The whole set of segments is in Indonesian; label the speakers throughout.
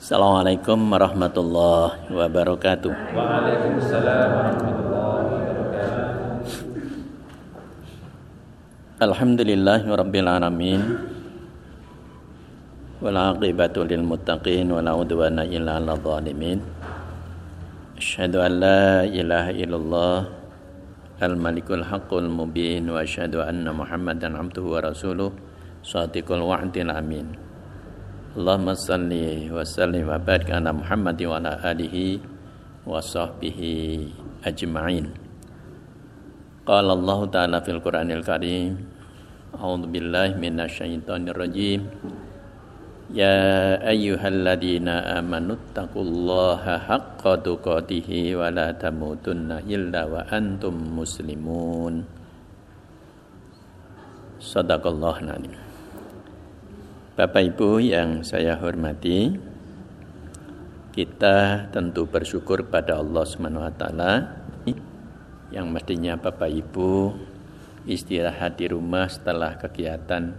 Speaker 1: Assalamualaikum warahmatullahi wabarakatuh.
Speaker 2: Waalaikumsalam warahmatullahi wabarakatuh.
Speaker 1: Alhamdulillahi rabbil alamin. Wal aqibatu lil muttaqin wa la udwana illa 'alal zalimin. Asyhadu an la ilaha illallah al malikul haqqul mubin wa asyhadu anna muhammadan abduhu wa rasuluh shadiqul wa'dil amin. Allahumma salli wa sallim wa barik ala Muhammad wa ala alihi wa sahbihi ajma'in. Qala Allah Ta'ala fil Qur'anil Karim A'udzu billahi minasyaitonir rajim. Ya ayyuhalladzina amanu taqullaha haqqa tuqatih wa la tamutunna illa wa antum muslimun. Sadaqallahu nalim Bapak Ibu yang saya hormati, kita tentu bersyukur pada Allah Subhanahu wa taala yang mestinya Bapak Ibu istirahat di rumah setelah kegiatan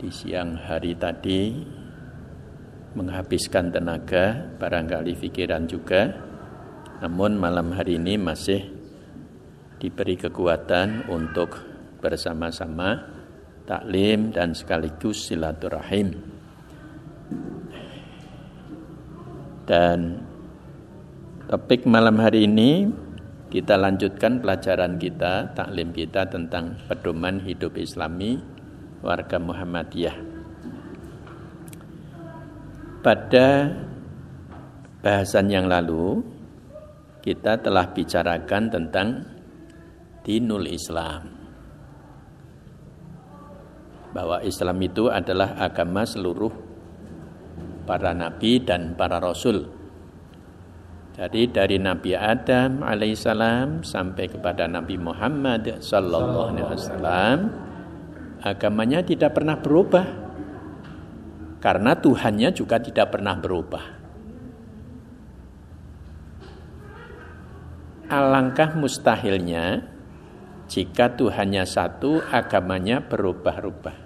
Speaker 1: di siang hari tadi menghabiskan tenaga, barangkali pikiran juga. Namun malam hari ini masih diberi kekuatan untuk bersama-sama taklim dan sekaligus silaturahim. Dan topik malam hari ini kita lanjutkan pelajaran kita, taklim kita tentang pedoman hidup Islami warga Muhammadiyah. Pada bahasan yang lalu kita telah bicarakan tentang dinul Islam bahwa Islam itu adalah agama seluruh para nabi dan para rasul. Jadi dari Nabi Adam alaihissalam sampai kepada Nabi Muhammad sallallahu alaihi wasallam agamanya tidak pernah berubah. Karena Tuhannya juga tidak pernah berubah. Alangkah mustahilnya jika Tuhannya satu, agamanya berubah-ubah.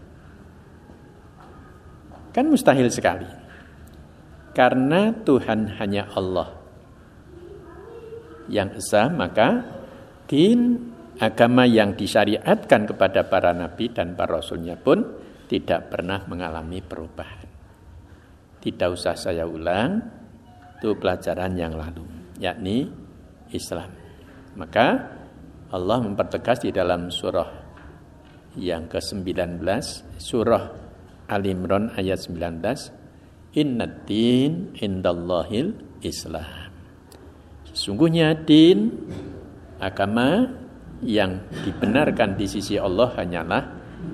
Speaker 1: Kan mustahil sekali. Karena Tuhan hanya Allah. Yang esa, maka din agama yang disyariatkan kepada para nabi dan para rasulnya pun tidak pernah mengalami perubahan. Tidak usah saya ulang, itu pelajaran yang lalu, yakni Islam. Maka Allah mempertegas di dalam surah yang ke-19 surah Al Imran ayat 19 Innad din indallahil Islam Sesungguhnya din agama yang dibenarkan di sisi Allah hanyalah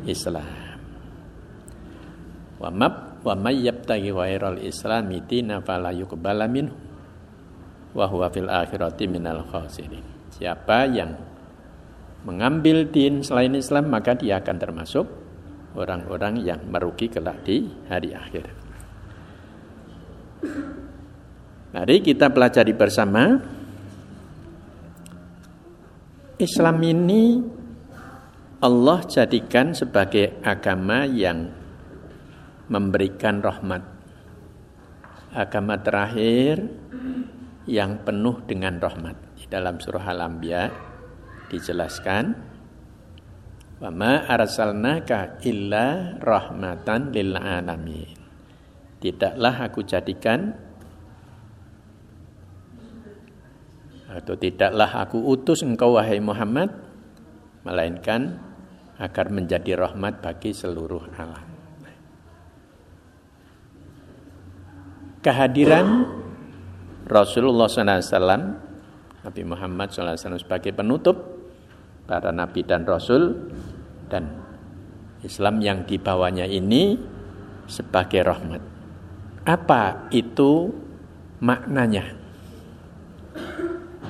Speaker 1: Islam. Wa mab wa may yabtaghi ghairal islami dina fala yuqbala minhu wa huwa fil akhirati minal khasirin. Siapa yang mengambil din selain Islam maka dia akan termasuk orang-orang yang merugi kelak di hari akhir. Mari kita pelajari bersama Islam ini Allah jadikan sebagai agama yang memberikan rahmat. Agama terakhir yang penuh dengan rahmat. Di dalam surah Al-Anbiya dijelaskan wa ma arsalnaka illa rahmatan lil alamin. Tidaklah aku jadikan atau tidaklah aku utus engkau wahai Muhammad melainkan agar menjadi rahmat bagi seluruh alam. Kehadiran Rasulullah SAW Nabi Muhammad SAW sebagai penutup para nabi dan rasul dan Islam yang dibawanya ini sebagai rahmat. Apa itu maknanya?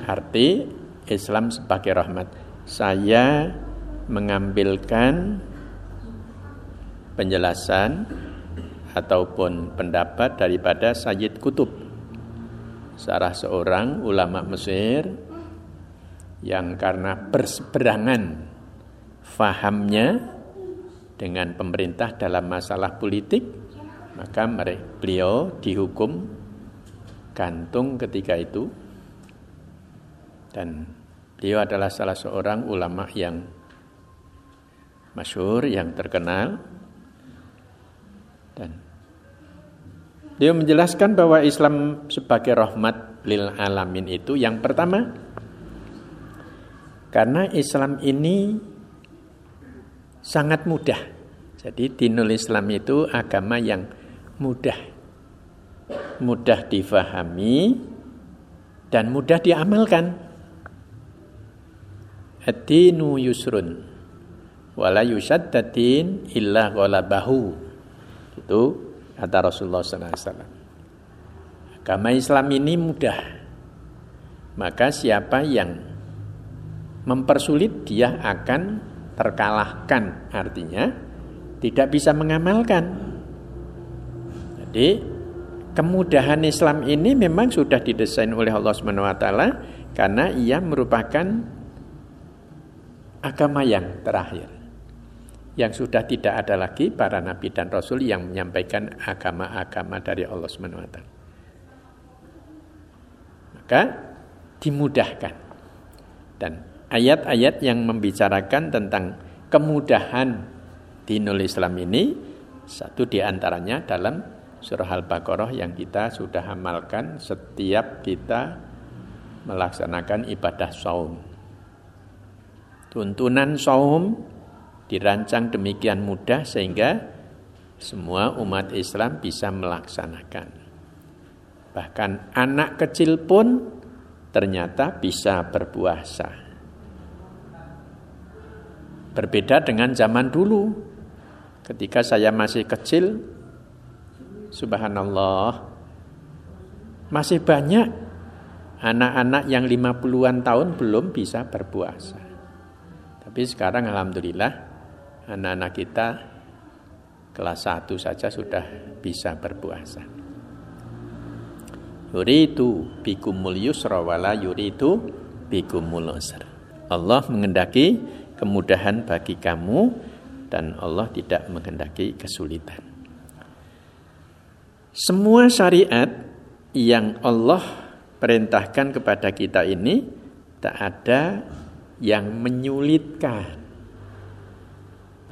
Speaker 1: Arti Islam sebagai rahmat. Saya mengambilkan penjelasan ataupun pendapat daripada Sayyid Kutub salah seorang ulama Mesir yang karena berseberangan fahamnya dengan pemerintah dalam masalah politik Maka beliau dihukum gantung ketika itu. Dan beliau adalah salah seorang ulama yang masyhur yang terkenal. Dan dia menjelaskan bahwa Islam sebagai rahmat lil alamin itu yang pertama karena Islam ini sangat mudah. Jadi dinul Islam itu agama yang mudah. Mudah difahami dan mudah diamalkan. Ad-dinu yusrun wala yusaddadin illa ghalabahu. Itu kata Rasulullah SAW. Agama Islam ini mudah. Maka siapa yang mempersulit dia akan terkalahkan. Artinya tidak bisa mengamalkan. Jadi kemudahan Islam ini memang sudah didesain oleh Allah SWT karena ia merupakan agama yang terakhir yang sudah tidak ada lagi para nabi dan rasul yang menyampaikan agama-agama dari Allah SWT. Maka dimudahkan. Dan ayat-ayat yang membicarakan tentang kemudahan dinul Islam ini satu di antaranya dalam surah Al-Baqarah yang kita sudah amalkan setiap kita melaksanakan ibadah saum. Tuntunan saum dirancang demikian mudah sehingga semua umat Islam bisa melaksanakan. Bahkan anak kecil pun ternyata bisa berpuasa. Berbeda dengan zaman dulu. Ketika saya masih kecil, subhanallah, masih banyak anak-anak yang 50-an tahun belum bisa berpuasa. Tapi sekarang alhamdulillah anak-anak kita kelas 1 saja sudah bisa berpuasa. Yuritu bikumul yusra wala yuritu bikumul usra. Allah mengendaki kemudahan bagi kamu dan Allah tidak mengendaki kesulitan. Semua syariat yang Allah perintahkan kepada kita ini tak ada yang menyulitkan.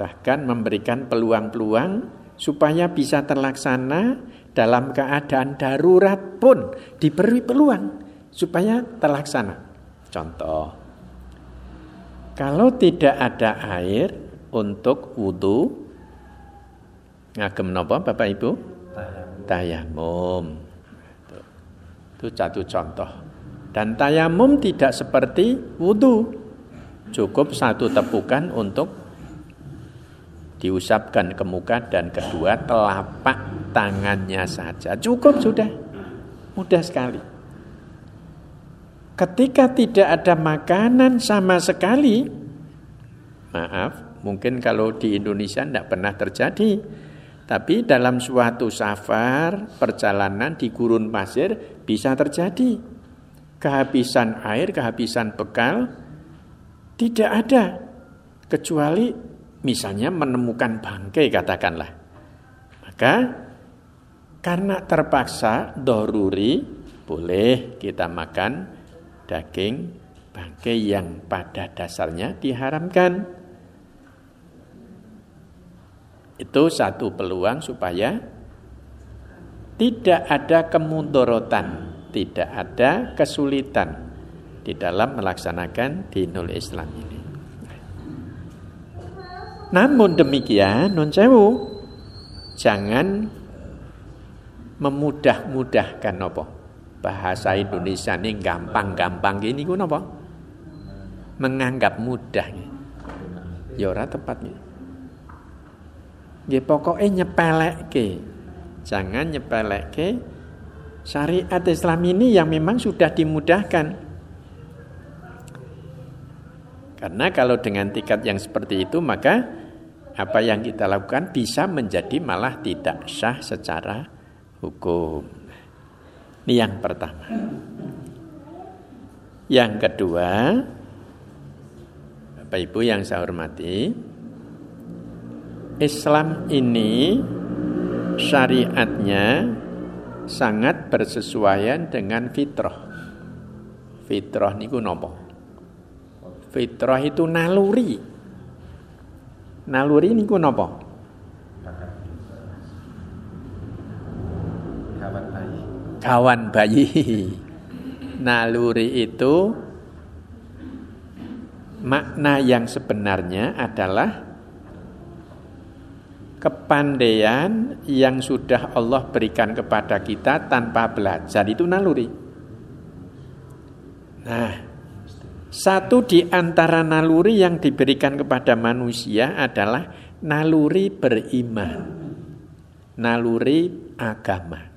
Speaker 1: Bahkan memberikan peluang-peluang supaya bisa terlaksana dalam keadaan darurat pun diberi peluang supaya terlaksana. Contoh, kalau tidak ada air untuk wudhu, ngagem nopo Bapak Ibu? Tayamum. Itu satu contoh. Dan tayamum tidak seperti wudhu. Cukup satu tepukan untuk diusapkan ke muka dan kedua telapak tangannya saja. Cukup sudah. Mudah sekali. Ketika tidak ada makanan sama sekali, maaf, mungkin kalau di Indonesia tidak pernah terjadi. Tapi dalam suatu safar, perjalanan di gurun pasir bisa terjadi. Kehabisan air, kehabisan bekal, tidak ada kecuali misalnya menemukan bangkai katakanlah. Maka karena terpaksa doruri boleh kita makan daging bangkai yang pada dasarnya diharamkan. Itu satu peluang supaya tidak ada kemudorotan, tidak ada kesulitan di dalam melaksanakan dinul Islam ini. Namun demikian, non sewu, jangan memudah-mudahkan apa? Bahasa Indonesia ini gampang-gampang gini ku apa? Menganggap mudah. Ya ora tepatnya. Nggih pokoke nyepelekke. Jangan nyepelekke syariat Islam ini yang memang sudah dimudahkan. Karena kalau dengan tingkat yang seperti itu maka apa yang kita lakukan bisa menjadi malah tidak sah secara hukum. Ini yang pertama. Yang kedua, Bapak Ibu yang saya hormati, Islam ini syariatnya sangat bersesuaian dengan fitrah. Fitrah niku nopo? Fitrah itu naluri. Naluri niku nopo?
Speaker 2: Kawan bayi.
Speaker 1: Kawan bayi. Naluri itu makna yang sebenarnya adalah kepandaian yang sudah Allah berikan kepada kita tanpa belajar itu naluri. Nah, satu di antara naluri yang diberikan kepada manusia adalah naluri beriman, naluri agama.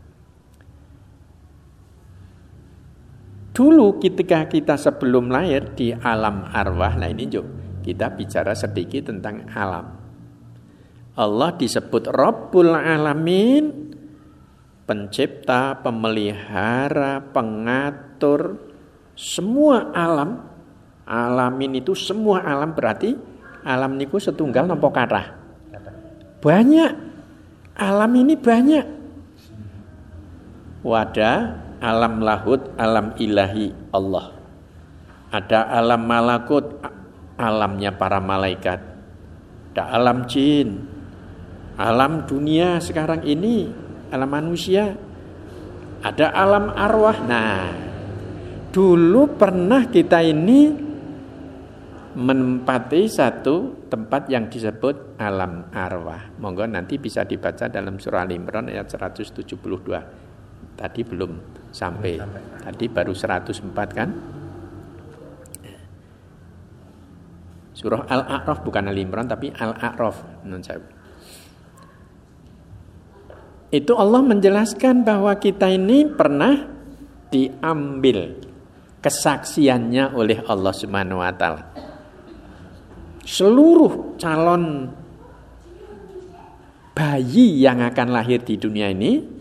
Speaker 1: Dulu ketika kita sebelum lahir di alam arwah, nah ini yuk kita bicara sedikit tentang alam. Allah disebut Rabbul Alamin, pencipta, pemelihara, pengatur, semua alam. Alamin itu semua alam berarti alam niku setunggal nopo kata. Banyak. Alam ini banyak. Wadah alam lahut, alam ilahi Allah. Ada alam malakut, alamnya para malaikat. Ada alam jin, alam dunia sekarang ini, alam manusia. Ada alam arwah. Nah, dulu pernah kita ini menempati satu tempat yang disebut alam arwah. Monggo nanti bisa dibaca dalam surah Al-Imran ayat 172. Tadi belum sampai. Tadi baru 104 kan? Surah Al-A'raf bukan Al-Imran tapi Al-A'raf. Itu Allah menjelaskan bahwa kita ini pernah diambil kesaksiannya oleh Allah Subhanahu wa taala. Seluruh calon bayi yang akan lahir di dunia ini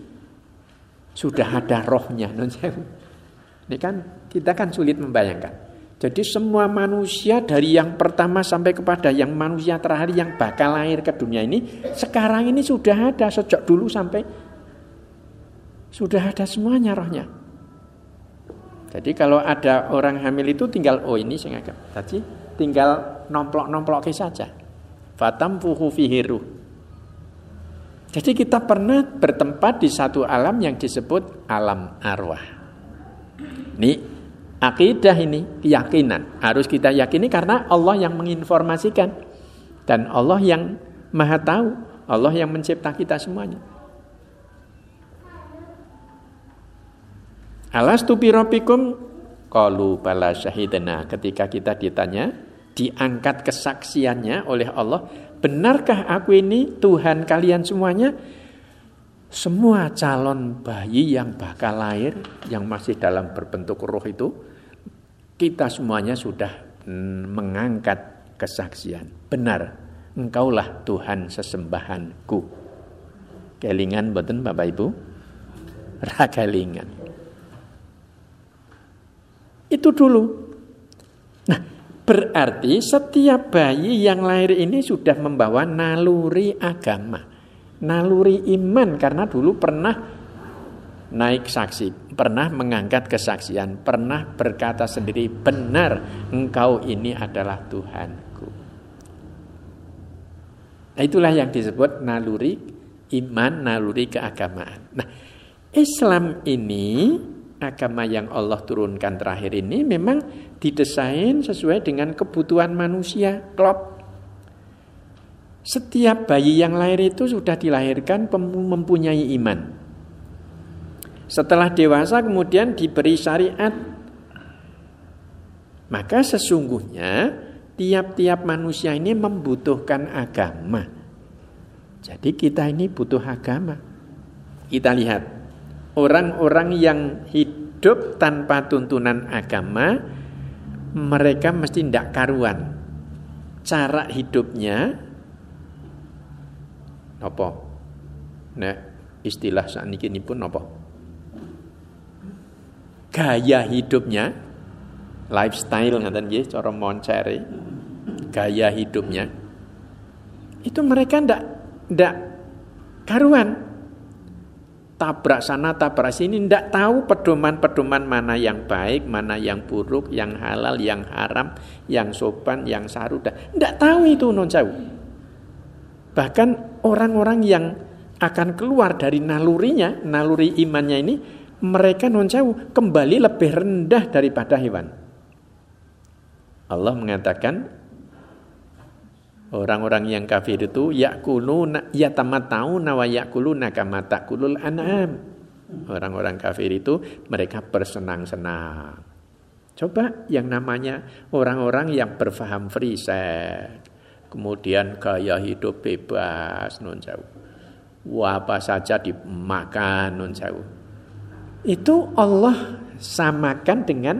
Speaker 1: sudah ada rohnya. Ini kan kita kan sulit membayangkan. Jadi semua manusia dari yang pertama sampai kepada yang manusia terakhir yang bakal lahir ke dunia ini sekarang ini sudah ada sejak dulu sampai sudah ada semuanya rohnya. Jadi kalau ada orang hamil itu tinggal oh ini saya tadi tinggal nomplok-nomplok saja. Fatam fuhu fihiru. Jadi kita pernah bertempat di satu alam yang disebut alam arwah. Ini akidah ini, keyakinan. Harus kita yakini karena Allah yang menginformasikan. Dan Allah yang maha tahu. Allah yang mencipta kita semuanya. Alastu birobikum Qalu bala syahidana Ketika kita ditanya Diangkat kesaksiannya oleh Allah Benarkah aku ini Tuhan kalian semuanya? Semua calon bayi yang bakal lahir yang masih dalam berbentuk roh itu kita semuanya sudah mengangkat kesaksian. Benar, engkaulah Tuhan sesembahanku. Kelingan boten Bapak Ibu? Rakalingan. Itu dulu. Berarti setiap bayi yang lahir ini sudah membawa naluri agama. Naluri iman karena dulu pernah naik saksi, pernah mengangkat kesaksian, pernah berkata sendiri benar engkau ini adalah Tuhanku. Nah, itulah yang disebut naluri iman, naluri keagamaan. Nah, Islam ini agama yang Allah turunkan terakhir ini memang didesain sesuai dengan kebutuhan manusia. Klop. Setiap bayi yang lahir itu sudah dilahirkan mempunyai iman. Setelah dewasa kemudian diberi syariat. Maka sesungguhnya tiap-tiap manusia ini membutuhkan agama. Jadi kita ini butuh agama. Kita lihat Orang-orang yang hidup tanpa tuntunan agama mereka mesti tidak karuan. Cara hidupnya apa? Nah, istilah saat ini pun apa? Gaya hidupnya, lifestyle ngaten nggih cara moncere. Gaya hidupnya itu mereka ndak ndak karuan tabrak sana tabrak sini tidak tahu pedoman-pedoman mana yang baik mana yang buruk yang halal yang haram yang sopan yang sarudah. Tidak tahu itu non jauh bahkan orang-orang yang akan keluar dari nalurinya naluri imannya ini mereka non jauh kembali lebih rendah daripada hewan. Allah mengatakan Orang-orang yang kafir itu yakuluna yatamattauna wa yakuluna kama takulul an'am. Orang-orang kafir itu mereka bersenang-senang. Coba yang namanya orang-orang yang berfaham free sex, kemudian gaya hidup bebas non jauh. Wah, apa saja dimakan non jauh. Itu Allah samakan dengan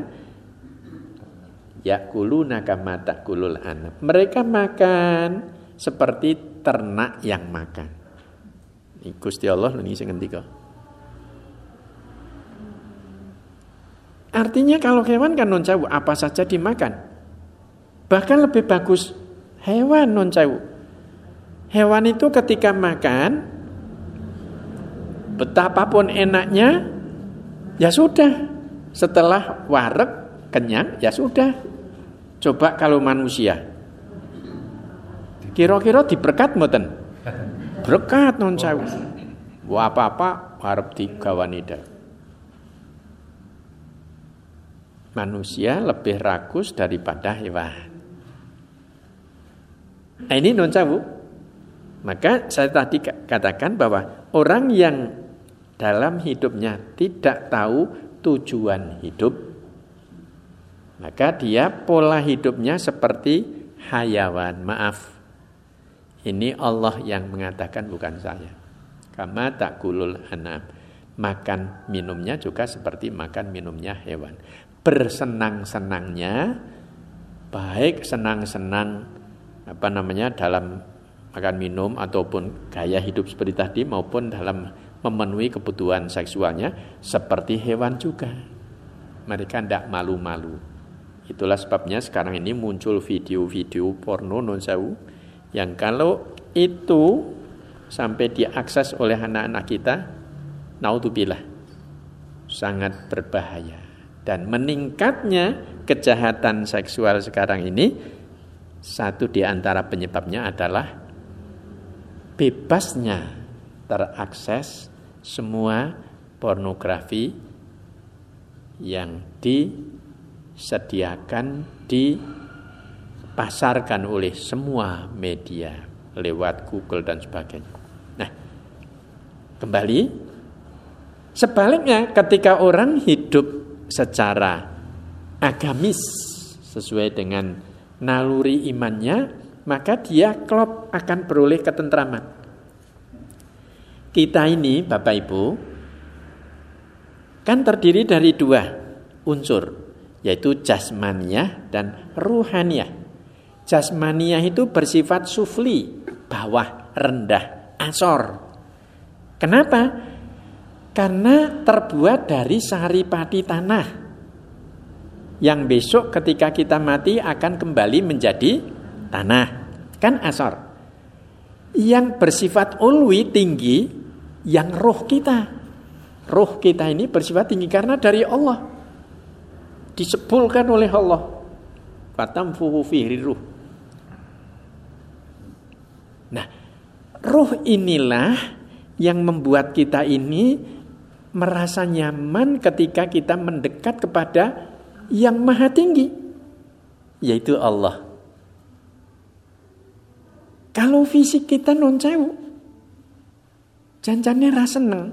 Speaker 1: Yakuluna kama takulul anak. Mereka makan seperti ternak yang makan. Gusti Allah ini sing ngendika. Artinya kalau hewan kan non cawu apa saja dimakan. Bahkan lebih bagus hewan non cawu. Hewan itu ketika makan betapapun enaknya ya sudah. Setelah warek kenyang ya sudah Coba kalau manusia. Kira-kira diberkat mboten? Berkat non sewu. Wah apa-apa harap digawanida. Manusia lebih rakus daripada hewan. Nah ini non sewu. Maka saya tadi katakan bahwa orang yang dalam hidupnya tidak tahu tujuan hidup maka dia pola hidupnya seperti hayawan. Maaf. Ini Allah yang mengatakan bukan saya. Kama kulul anam. Makan minumnya juga seperti makan minumnya hewan. Bersenang-senangnya baik senang-senang apa namanya dalam makan minum ataupun gaya hidup seperti tadi maupun dalam memenuhi kebutuhan seksualnya seperti hewan juga. Mereka tidak malu-malu. Itulah sebabnya sekarang ini muncul video-video porno non sewu yang kalau itu sampai diakses oleh anak-anak kita, naudzubillah, sangat berbahaya. Dan meningkatnya kejahatan seksual sekarang ini, satu di antara penyebabnya adalah bebasnya terakses semua pornografi yang di sediakan dipasarkan oleh semua media lewat Google dan sebagainya. Nah, kembali sebaliknya ketika orang hidup secara agamis sesuai dengan naluri imannya, maka dia klop akan beroleh ketentraman. Kita ini Bapak Ibu kan terdiri dari dua unsur yaitu jasmaniah dan ruhaniah. Jasmaniah itu bersifat sufli, bawah, rendah, asor. Kenapa? Karena terbuat dari saripati tanah yang besok ketika kita mati akan kembali menjadi tanah. Kan asor. Yang bersifat ulwi tinggi yang roh kita. Roh kita ini bersifat tinggi karena dari Allah disebulkan oleh Allah. Fatamfuhu fihi ruh. Nah, ruh inilah yang membuat kita ini merasa nyaman ketika kita mendekat kepada yang maha tinggi, yaitu Allah. Kalau fisik kita non cewu, janjane rasa seneng.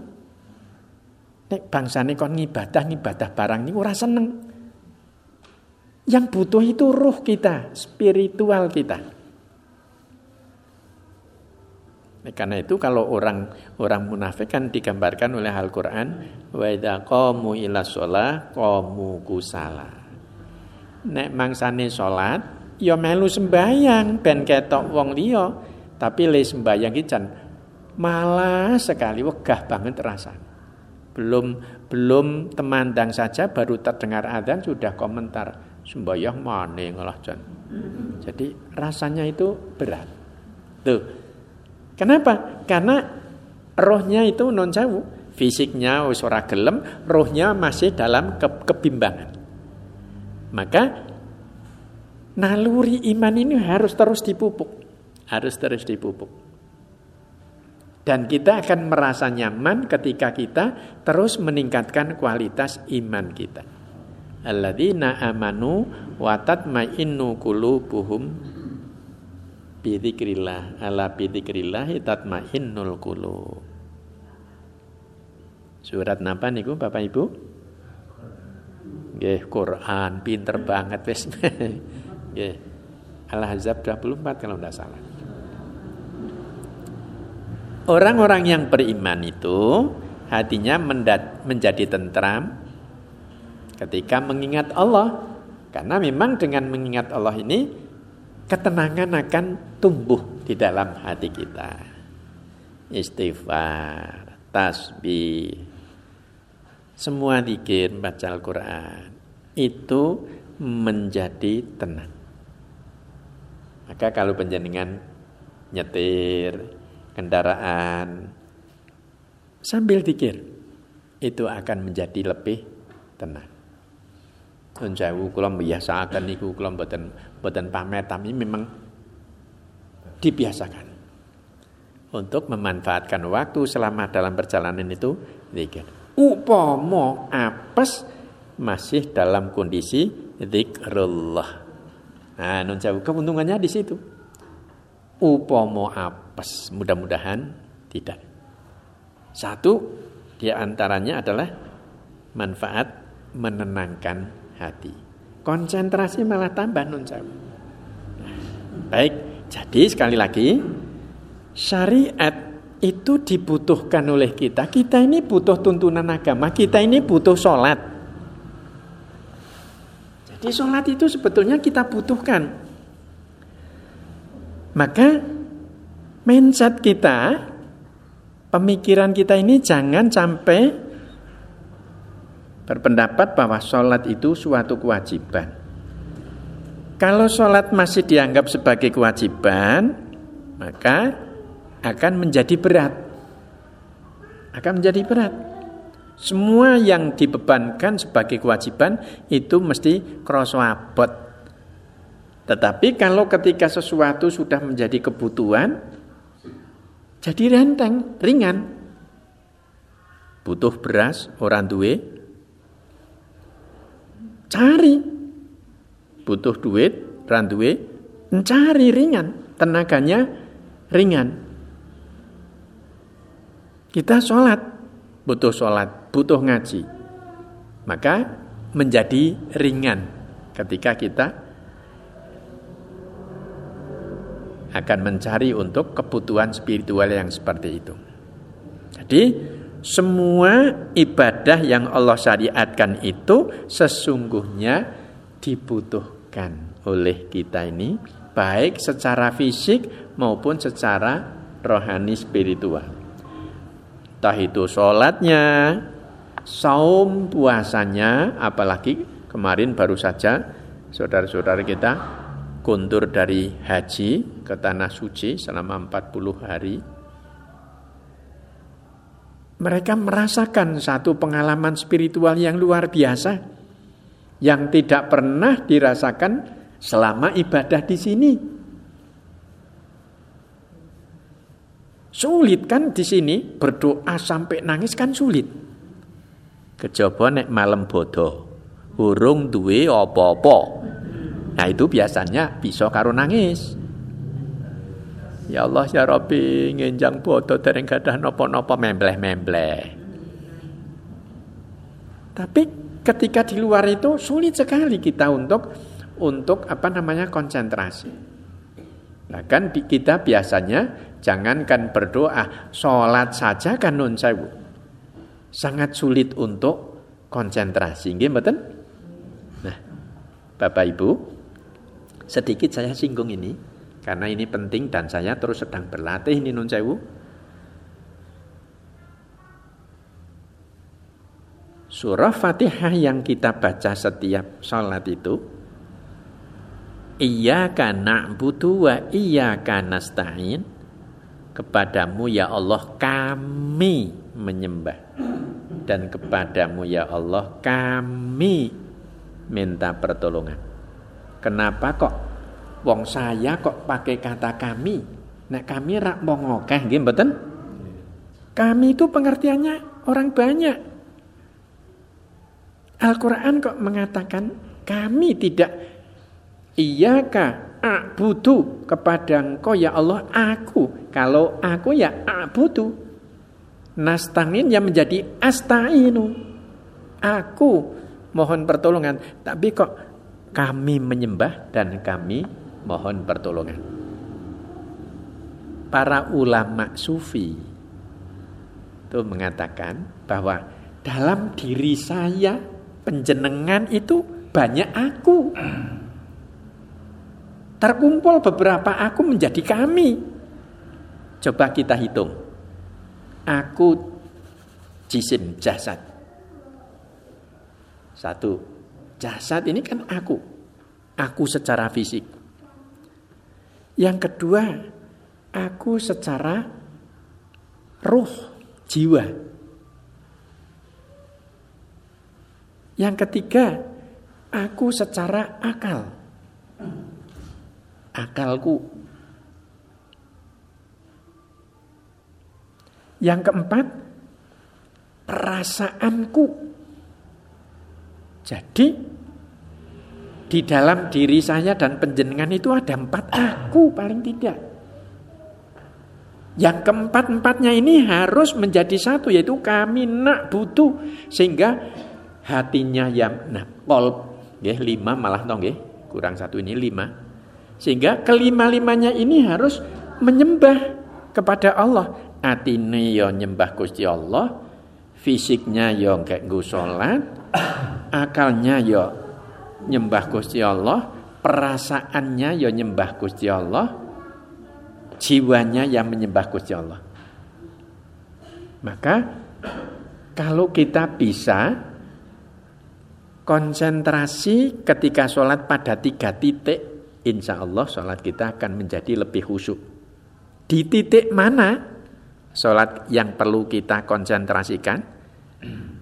Speaker 1: Nek bangsane kon ngibadah ngibadah barang ini ora seneng. Yang butuh itu ruh kita, spiritual kita. Nah, karena itu kalau orang orang munafik kan digambarkan oleh Al-Qur'an wa idza qamu ila shalah qamu kusala. Nek mangsane salat ya melu sembayang ben ketok wong liya, tapi le sembayang iki malah sekali wegah banget rasa. Belum belum temandang saja baru terdengar adzan sudah komentar sembahyang mana ngalah jan. Jadi rasanya itu berat. Tuh. Kenapa? Karena rohnya itu non jauh, Fisiknya ora gelem, rohnya masih dalam ke kebimbangan. Maka naluri iman ini harus terus dipupuk. Harus terus dipupuk. Dan kita akan merasa nyaman ketika kita terus meningkatkan kualitas iman kita. Alladzina amanu wa tatma'innu qulubuhum bidzikrillah. Ala bidzikrillah tatma'innul qulub. Surat napa niku Bapak Ibu? Nggih, Quran pinter banget wis. Nggih. Al-Ahzab 24 kalau tidak salah. Orang-orang yang beriman itu hatinya menjadi tentram ketika mengingat Allah. Karena memang dengan mengingat Allah ini ketenangan akan tumbuh di dalam hati kita. Istighfar, tasbih, semua dikir baca Al-Quran itu menjadi tenang. Maka kalau penjaringan nyetir kendaraan sambil dikir itu akan menjadi lebih tenang. Nun sewu kula mbiasaken niku kula mboten mboten pamer tapi memang dibiasakan untuk memanfaatkan waktu selama dalam perjalanan itu zikir upama apes masih dalam kondisi zikrullah. Nah, nun keuntungannya di situ. Upama apes, mudah-mudahan tidak. Satu di antaranya adalah manfaat menenangkan hati. Konsentrasi malah tambah nun Baik, jadi sekali lagi syariat itu dibutuhkan oleh kita. Kita ini butuh tuntunan agama, kita ini butuh sholat. Jadi sholat itu sebetulnya kita butuhkan. Maka mindset kita, pemikiran kita ini jangan sampai berpendapat bahwa sholat itu suatu kewajiban. Kalau sholat masih dianggap sebagai kewajiban, maka akan menjadi berat. Akan menjadi berat. Semua yang dibebankan sebagai kewajiban itu mesti kroso abot. Tetapi kalau ketika sesuatu sudah menjadi kebutuhan, jadi renteng, ringan. Butuh beras, orang duwe, cari. Butuh duit, orang duwe, cari ringan. Tenaganya ringan. Kita sholat, butuh sholat, butuh ngaji. Maka menjadi ringan ketika kita akan mencari untuk kebutuhan spiritual yang seperti itu. Jadi semua ibadah yang Allah syariatkan itu sesungguhnya dibutuhkan oleh kita ini baik secara fisik maupun secara rohani spiritual. Entah itu sholatnya, saum puasanya, apalagi kemarin baru saja saudara-saudara kita kundur dari haji ke tanah suci selama 40 hari. Mereka merasakan satu pengalaman spiritual yang luar biasa yang tidak pernah dirasakan selama ibadah di sini. Sulit kan di sini berdoa sampai nangis kan sulit. Kejaba nek malam bodoh, urung duwe apa-apa. Nah itu biasanya bisa karo nangis. Ya Allah ya Rabbi ngenjang bodoh dereng gadah nopo-nopo membleh-membleh. Tapi ketika di luar itu sulit sekali kita untuk untuk apa namanya konsentrasi. Nah kan kita biasanya Jangankan berdoa, sholat saja kan nun sewu. Sangat sulit untuk konsentrasi. Mboten? Nah, Bapak Ibu, sedikit saya singgung ini karena ini penting dan saya terus sedang berlatih ini nun sewu. Surah Fatihah yang kita baca setiap sholat itu Iyaka na'budu wa iyaka nasta'in Kepadamu ya Allah kami menyembah dan kepadamu ya Allah kami minta pertolongan. Kenapa kok wong saya kok pakai kata kami? Nek kami rak wong nggih mboten? Kami itu pengertiannya orang banyak. Al-Qur'an kok mengatakan kami tidak Iyaka a'budu kepada engkau ya Allah aku. Kalau aku ya a'budu. Nastangin yang menjadi astainu. Aku mohon pertolongan. Tapi kok kami menyembah dan kami mohon pertolongan. Para ulama sufi itu mengatakan bahwa dalam diri saya penjenengan itu banyak aku. Terkumpul beberapa aku menjadi kami. Coba kita hitung. Aku jisim jasad. Satu, jasad ini kan aku. Aku secara fisik. Yang kedua, aku secara ruh, jiwa. Yang ketiga, aku secara akal. Akalku. Yang keempat, perasaanku. Jadi di dalam diri saya dan penjenengan itu ada empat aku paling tidak. Yang keempat-empatnya ini harus menjadi satu yaitu kami nak butuh sehingga hatinya yang nah kol ya, lima malah dong ya, kurang satu ini lima sehingga kelima-limanya ini harus menyembah kepada Allah atine yo nyembah Gusti Allah fisiknya yo kayak gue sholat akalnya yo nyembah Gusti Allah, perasaannya yo nyembah Gusti Allah, jiwanya yang menyembah Gusti Allah. Maka kalau kita bisa konsentrasi ketika sholat pada tiga titik, insya Allah sholat kita akan menjadi lebih khusyuk. Di titik mana sholat yang perlu kita konsentrasikan?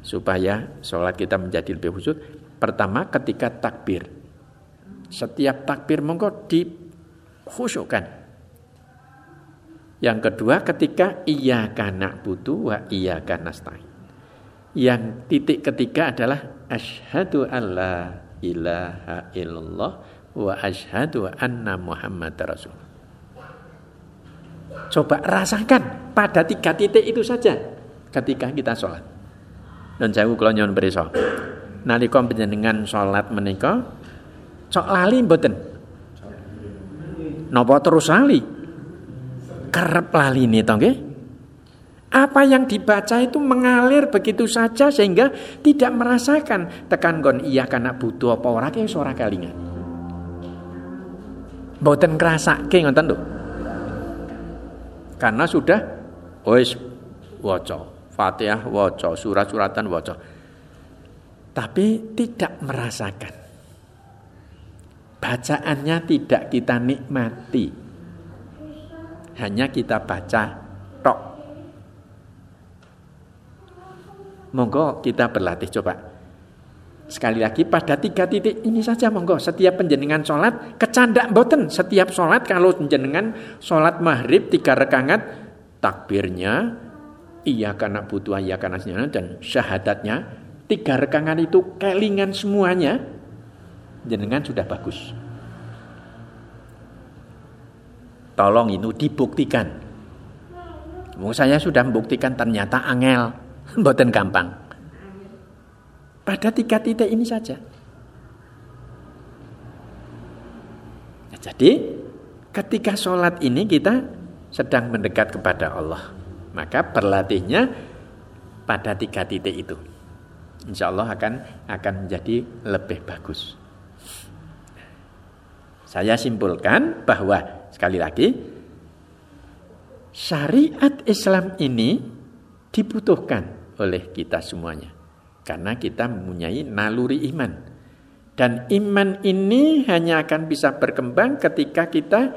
Speaker 1: supaya sholat kita menjadi lebih khusyuk. Pertama ketika takbir. Setiap takbir monggo dikhusyukkan. Yang kedua ketika iya karena butuh wa iya nasta'in. Yang titik ketiga adalah asyhadu alla ilaha illallah wa asyhadu anna muhammad rasul. Coba rasakan pada tiga titik itu saja ketika kita sholat. Dan saya kula nyuwun pirsa. Nalika panjenengan salat menika cok lali mboten? Napa terus lali? Kerep lali nih to nggih? Apa yang dibaca itu mengalir begitu saja sehingga tidak merasakan tekan gon iya karena butuh apa ora ki ora kalingan. Mboten ngrasake ngoten lho. Karena sudah wis waca Fatihah waca, surat-suratan waca. Tapi tidak merasakan. Bacaannya tidak kita nikmati. Hanya kita baca tok. Monggo kita berlatih coba. Sekali lagi pada tiga titik ini saja monggo setiap penjenengan sholat kecandak boten setiap sholat kalau penjenengan sholat maghrib tiga rekangat takbirnya iya karena butuh iya karena dan syahadatnya tiga rekangan itu kelingan semuanya jenengan sudah bagus. Tolong itu dibuktikan. Mau saya sudah membuktikan ternyata angel. Mboten gampang. Pada tiga titik ini saja. Jadi ketika sholat ini kita sedang mendekat kepada Allah maka berlatihnya pada tiga titik itu. Insya Allah akan akan menjadi lebih bagus. Saya simpulkan bahwa sekali lagi syariat Islam ini dibutuhkan oleh kita semuanya. Karena kita mempunyai naluri iman. Dan iman ini hanya akan bisa berkembang ketika kita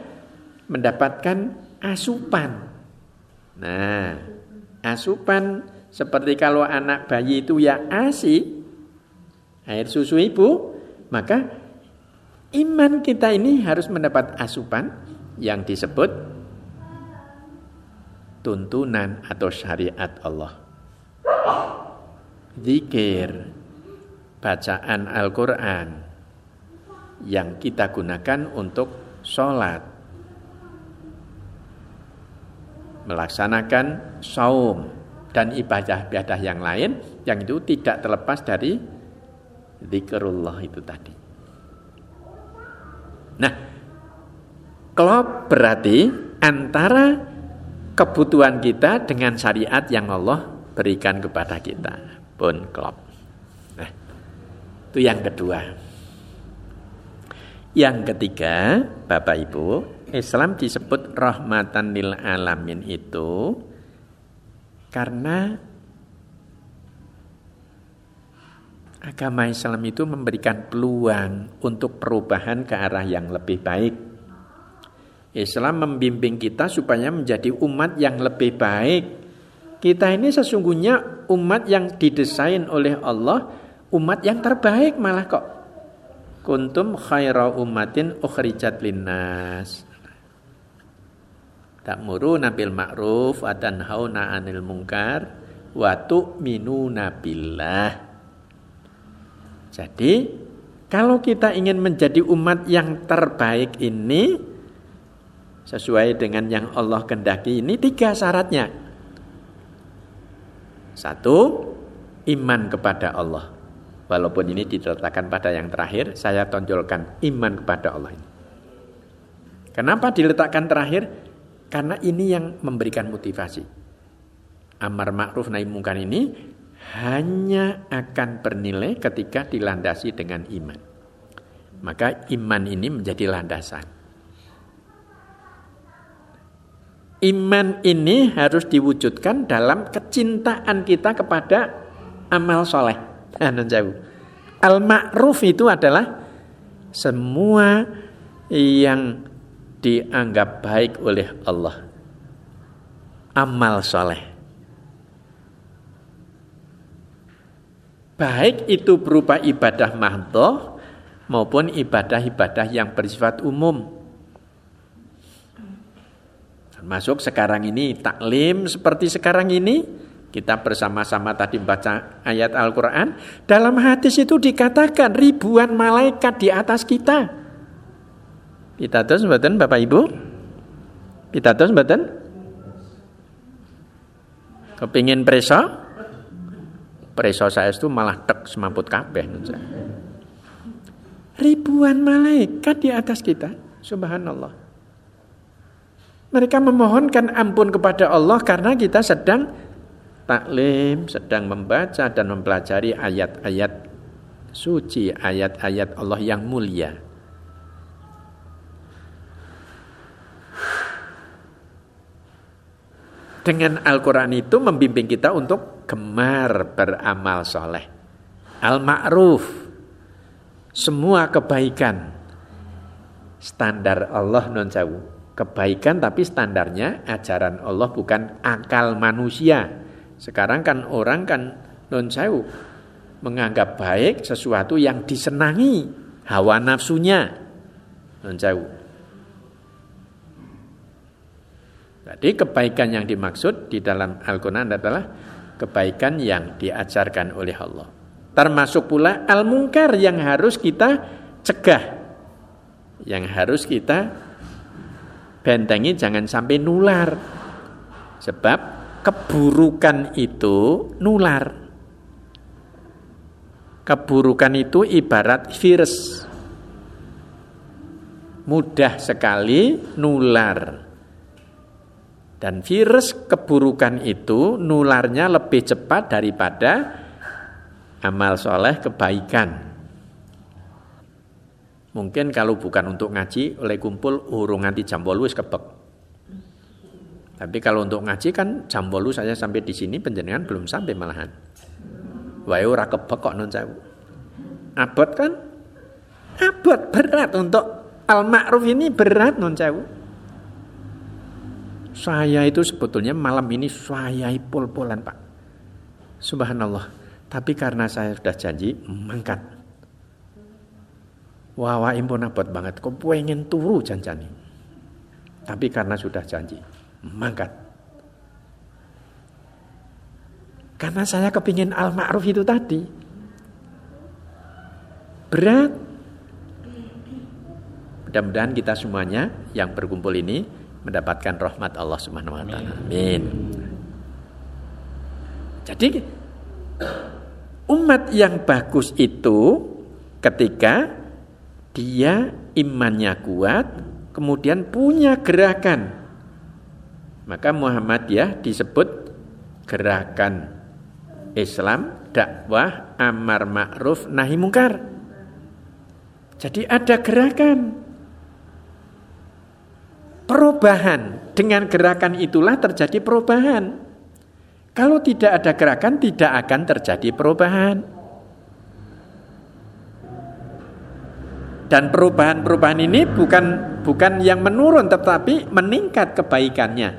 Speaker 1: mendapatkan asupan. Nah, asupan Seperti kalau anak bayi itu ya ASI, air susu ibu, maka iman kita ini harus mendapat asupan yang disebut tuntunan atau syariat Allah. Zikir, bacaan Al-Quran yang kita gunakan untuk sholat, melaksanakan saum dan ibadah-ibadah yang lain yang itu tidak terlepas dari zikrullah itu tadi. Nah, klop berarti antara kebutuhan kita dengan syariat yang Allah berikan kepada kita pun klop. Nah, itu yang kedua. Yang ketiga, Bapak Ibu, Islam disebut rahmatan lil alamin itu karena agama Islam itu memberikan peluang untuk perubahan ke arah yang lebih baik. Islam membimbing kita supaya menjadi umat yang lebih baik. Kita ini sesungguhnya umat yang didesain oleh Allah, umat yang terbaik malah kok. Kuntum khaira ummatin ukhrijat linnas. Ta'muru nabil ma'ruf wa tanhauna 'anil munkar wa tu'minuna billah. Jadi, kalau kita ingin menjadi umat yang terbaik ini sesuai dengan yang Allah kendaki ini tiga syaratnya. Satu, iman kepada Allah. Walaupun ini diletakkan pada yang terakhir, saya tonjolkan iman kepada Allah ini. Kenapa diletakkan terakhir? Karena ini yang memberikan motivasi. Amar ma'ruf nahi mungkar ini hanya akan bernilai ketika dilandasi dengan iman. Maka iman ini menjadi landasan. Iman ini harus diwujudkan dalam kecintaan kita kepada amal soleh. Al-ma'ruf itu adalah semua yang dianggap baik oleh Allah. Amal soleh. Baik itu berupa ibadah mahdoh maupun ibadah-ibadah yang bersifat umum. Termasuk sekarang ini taklim seperti sekarang ini kita bersama-sama tadi baca ayat Al-Quran Dalam hadis itu dikatakan ribuan malaikat di atas kita Pitados mboten Bapak Ibu? Pitados mboten? Kepingin preso? Preso saya itu malah tek semaput kabeh Ribuan malaikat di atas kita, subhanallah. Mereka memohonkan ampun kepada Allah karena kita sedang taklim, sedang membaca dan mempelajari ayat-ayat suci, ayat-ayat Allah yang mulia. Dengan Al-Quran itu membimbing kita untuk gemar beramal soleh. Al-ma'ruf. Semua kebaikan. Standar Allah non jauh. Kebaikan tapi standarnya ajaran Allah bukan akal manusia. Sekarang kan orang kan non jauh menganggap baik sesuatu yang disenangi hawa nafsunya non jauh. Jadi kebaikan yang dimaksud di dalam Al-Quran adalah kebaikan yang diajarkan oleh Allah. Termasuk pula al-mungkar yang harus kita cegah. Yang harus kita bentengi jangan sampai nular. Sebab keburukan itu nular. Keburukan itu ibarat virus. Mudah sekali nular. Dan virus keburukan itu nularnya lebih cepat daripada amal soleh kebaikan. Mungkin kalau bukan untuk ngaji oleh kumpul urung nanti jam bolu kebek. Tapi kalau untuk ngaji kan jam bolu saya sampai di sini penjenengan belum sampai malahan. Wae ora kebek kok non Abot kan? Abot berat untuk al ma'ruf ini berat non
Speaker 2: saya itu sebetulnya malam ini saya pol-polan Pak.
Speaker 1: Subhanallah. Tapi karena saya sudah janji, mangkat. Wah, impun abot banget. Kok pengen turu janjani. Tapi karena sudah janji, mangkat. Karena saya kepingin al-ma'ruf itu tadi. Berat. Mudah-mudahan kita semuanya yang berkumpul ini mendapatkan rahmat Allah Subhanahu wa taala. Amin. Jadi umat yang bagus itu ketika dia imannya kuat, kemudian punya gerakan. Maka Muhammadiyah disebut gerakan Islam, dakwah, amar ma'ruf, nahi mungkar. Jadi ada gerakan. Perubahan. Dengan gerakan itulah terjadi perubahan. Kalau tidak ada gerakan tidak akan terjadi perubahan. Dan perubahan-perubahan ini bukan bukan yang menurun tetapi meningkat kebaikannya.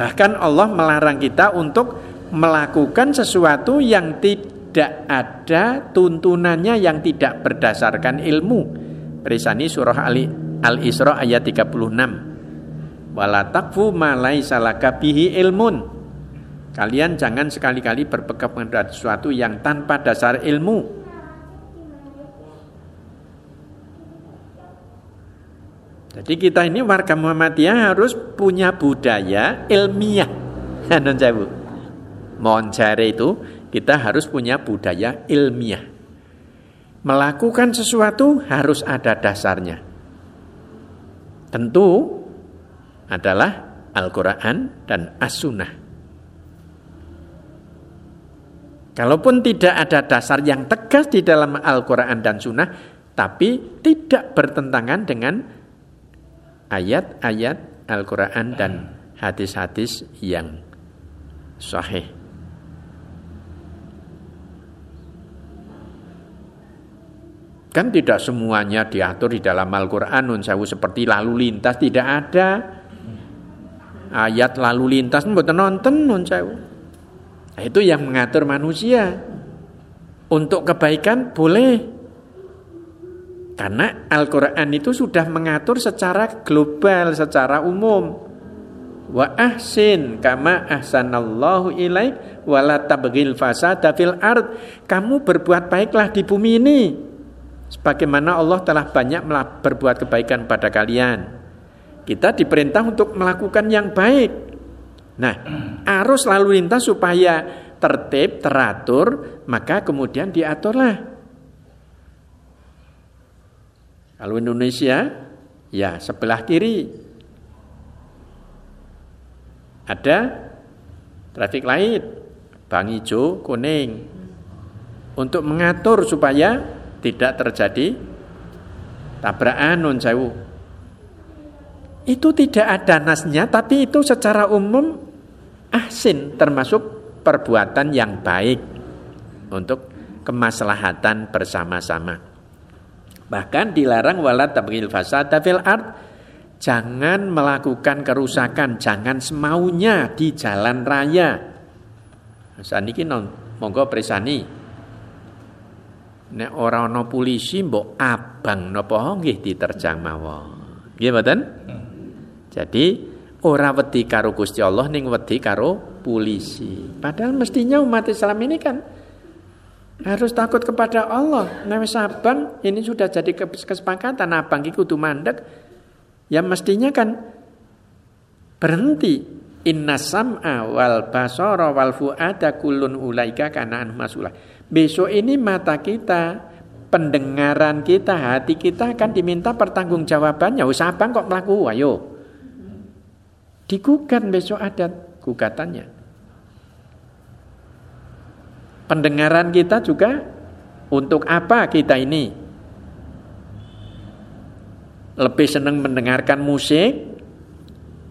Speaker 1: Bahkan Allah melarang kita untuk melakukan sesuatu yang tidak ada tuntunannya yang tidak berdasarkan ilmu. Perisani surah Ali Al-Isra ayat 36. Wala takfu ma laisa bihi ilmun. Kalian jangan sekali-kali berpegang pada sesuatu yang tanpa dasar ilmu. Jadi kita ini warga Muhammadiyah harus punya budaya ilmiah. Non jauh. Mohon itu kita harus punya budaya ilmiah. Melakukan sesuatu harus ada dasarnya. Tentu adalah Al-Quran dan As-Sunnah. Kalaupun tidak ada dasar yang tegas di dalam Al-Quran dan Sunnah, tapi tidak bertentangan dengan ayat-ayat Al-Quran dan hadis-hadis yang sahih. Kan tidak semuanya diatur di dalam Al-Quran Nun sewu seperti lalu lintas tidak ada ayat lalu lintas buat nonton nun sewu. Nah, itu yang mengatur manusia. Untuk kebaikan boleh, karena Al-Quran itu sudah mengatur secara global, secara umum. Wa ahsin kama ahsanallahu ilaik wala tabghil fasada fil ard. Kamu berbuat baiklah di bumi ini. Sebagaimana Allah telah banyak berbuat kebaikan pada kalian. Kita diperintah untuk melakukan yang baik. Nah, arus lalu lintas supaya tertib, teratur, maka kemudian diaturlah Kalau Indonesia, ya sebelah kiri ada traffic light, bang hijau, kuning, untuk mengatur supaya tidak terjadi tabrakan non sewu. Itu tidak ada nasnya, tapi itu secara umum ahsin termasuk perbuatan yang baik untuk kemaslahatan bersama-sama. Bahkan dilarang wala tabghil fasada fil ard. Jangan melakukan kerusakan, jangan semaunya di jalan raya. Saniki non monggo presani. Nek ora ana polisi mbok abang napa nggih diterjang mawon. Nggih mboten? Jadi ora wedi karo Gusti Allah ning wedi karo polisi. Padahal mestinya umat Islam ini kan harus takut kepada Allah. Nah, sabang ini sudah jadi kesepakatan abang iki kudu mandek. Ya mestinya kan berhenti. Inna sam'a wal basara wal fu'ada kullun ulaika kana masulah. Besok ini mata kita, pendengaran kita, hati kita akan diminta pertanggungjawabannya. Wis abang kok mlaku ayo. Digugat besok ada gugatannya. Pendengaran kita juga untuk apa kita ini? Lebih senang mendengarkan musik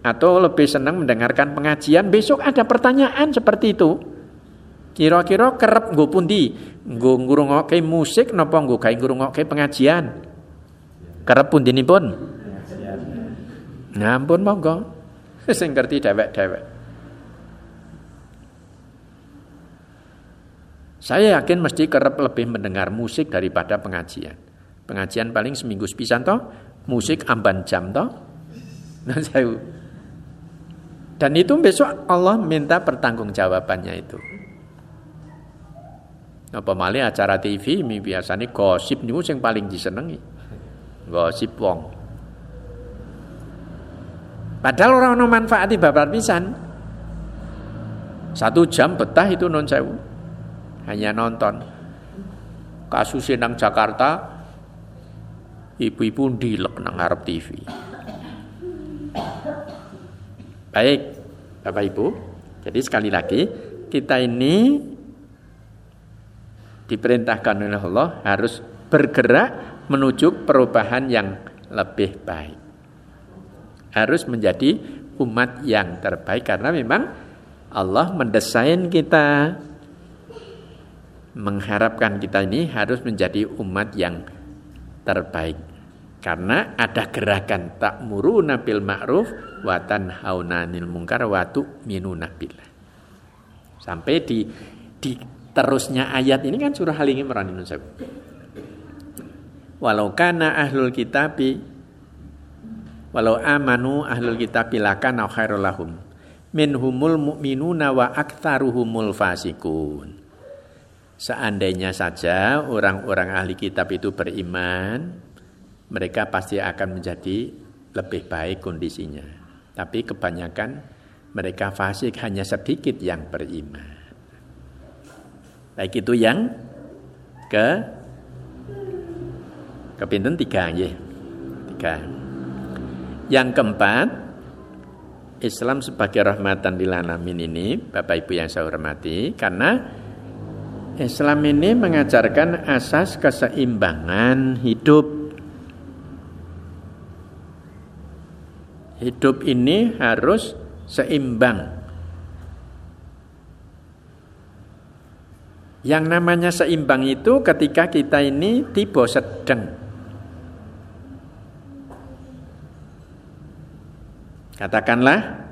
Speaker 1: atau lebih senang mendengarkan pengajian? Besok ada pertanyaan seperti itu. Kira-kira kerep nggo pundi? Nggo ngrungokke musik napa nggo gawe ngrungokke pengajian? Kerep pundinipun? Nah, ampun monggo. Sing ngerti dewek-dewek. Saya yakin mesti kerap lebih mendengar musik daripada pengajian. Pengajian paling seminggu sepisan toh, musik amban jam toh. Nah, saya dan itu besok Allah minta pertanggungjawabannya itu. Apa malih acara TV ini biasanya gosip news yang paling disenangi. Gosip wong. Padahal orang no manfaati babar pisan. Satu jam betah itu non sewu hanya nonton. Kasus nang Jakarta, ibu-ibu dilek nang harap TV. Baik, Bapak Ibu. Jadi sekali lagi, kita ini diperintahkan oleh Allah harus bergerak menuju perubahan yang lebih baik. Harus menjadi umat yang terbaik karena memang Allah mendesain kita mengharapkan kita ini harus menjadi umat yang terbaik. Karena ada gerakan tak muru nabil ma'ruf wa tanhaunanil mungkar wa tu'minuna billah. Sampai di di terusnya ayat ini kan surah Al Imran Walau kana ahlul kitabi walau amanu ahlul kitabi lakana khairul lahum minhumul mu'minuna wa aktsaruhumul fasikun Seandainya saja orang-orang ahli kitab itu beriman, mereka pasti akan menjadi lebih baik kondisinya. Tapi kebanyakan mereka fasik hanya sedikit yang beriman. Baik itu yang ke kepinten tiga ya. Tiga. Yang keempat, Islam sebagai rahmatan lil alamin ini, Bapak Ibu yang saya hormati, karena Islam ini mengajarkan asas keseimbangan hidup. Hidup ini harus seimbang. Yang namanya seimbang itu ketika kita ini tiba sedang. Katakanlah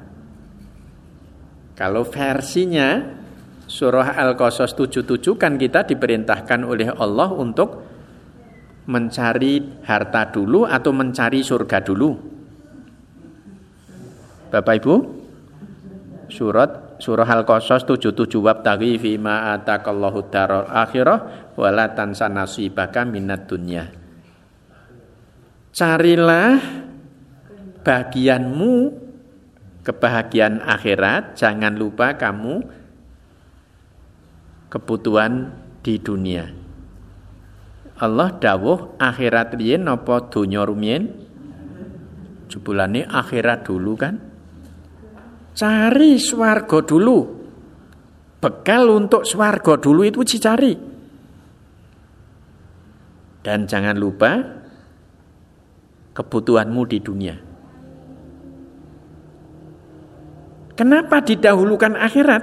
Speaker 1: kalau versinya Surah Al-Qasas 77 kan kita diperintahkan oleh Allah untuk mencari harta dulu atau mencari surga dulu. Bapak Ibu, surat surah Al-Qasas 77 wabtaghi fi ma atakallahu daral akhirah wala tansa nasibaka minat dunya. Carilah bagianmu kebahagiaan akhirat, jangan lupa kamu kebutuhan di dunia. Allah dawuh akhirat riyen napa donya rumiyin? Jebulane akhirat dulu kan? Cari swarga dulu. Bekal untuk swarga dulu itu dicari. Dan jangan lupa kebutuhanmu di dunia. Kenapa didahulukan akhirat?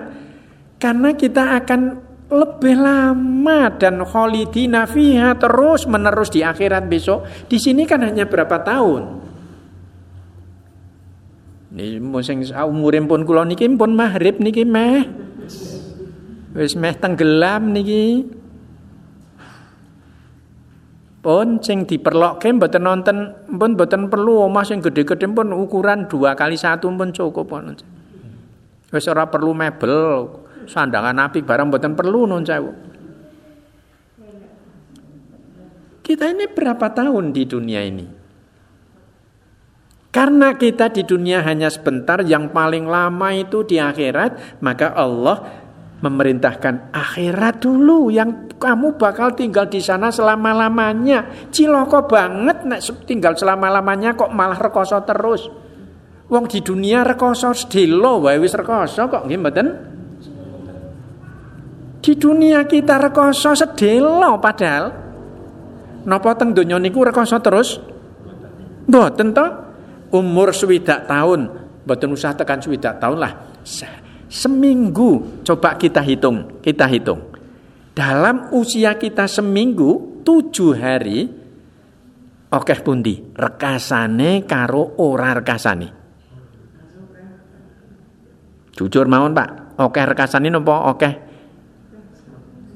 Speaker 1: Karena kita akan lebih lama dan kholidina fiha terus menerus di akhirat besok. Di sini kan hanya berapa tahun? Ini sing umurim pun kula niki pun maghrib niki meh. Wis meh tenggelam niki. Pun sing diperlokke mboten nonton pun mboten perlu omah sing gede-gede pun ukuran dua kali satu pun cukup pun. Wis ora perlu mebel, sandangan nabi barang buatan perlu non sewu. Kita ini berapa tahun di dunia ini? Karena kita di dunia hanya sebentar, yang paling lama itu di akhirat, maka Allah memerintahkan akhirat dulu yang kamu bakal tinggal di sana selama-lamanya. Ciloko banget nek tinggal selama-lamanya kok malah rekoso terus. Wong di dunia rekoso sedelo wae wis rekoso kok nggih? Di dunia kita rekoso sedelo padahal napa teng donya niku rekoso terus? Mboten to. Umur swidak tahun, mboten usah tekan swidak tahun lah. Seminggu coba kita hitung, kita hitung. Dalam usia kita seminggu tujuh hari Oke pundi rekasane karo ora rekasane. Jujur mawon Pak, oke rekasane napa oke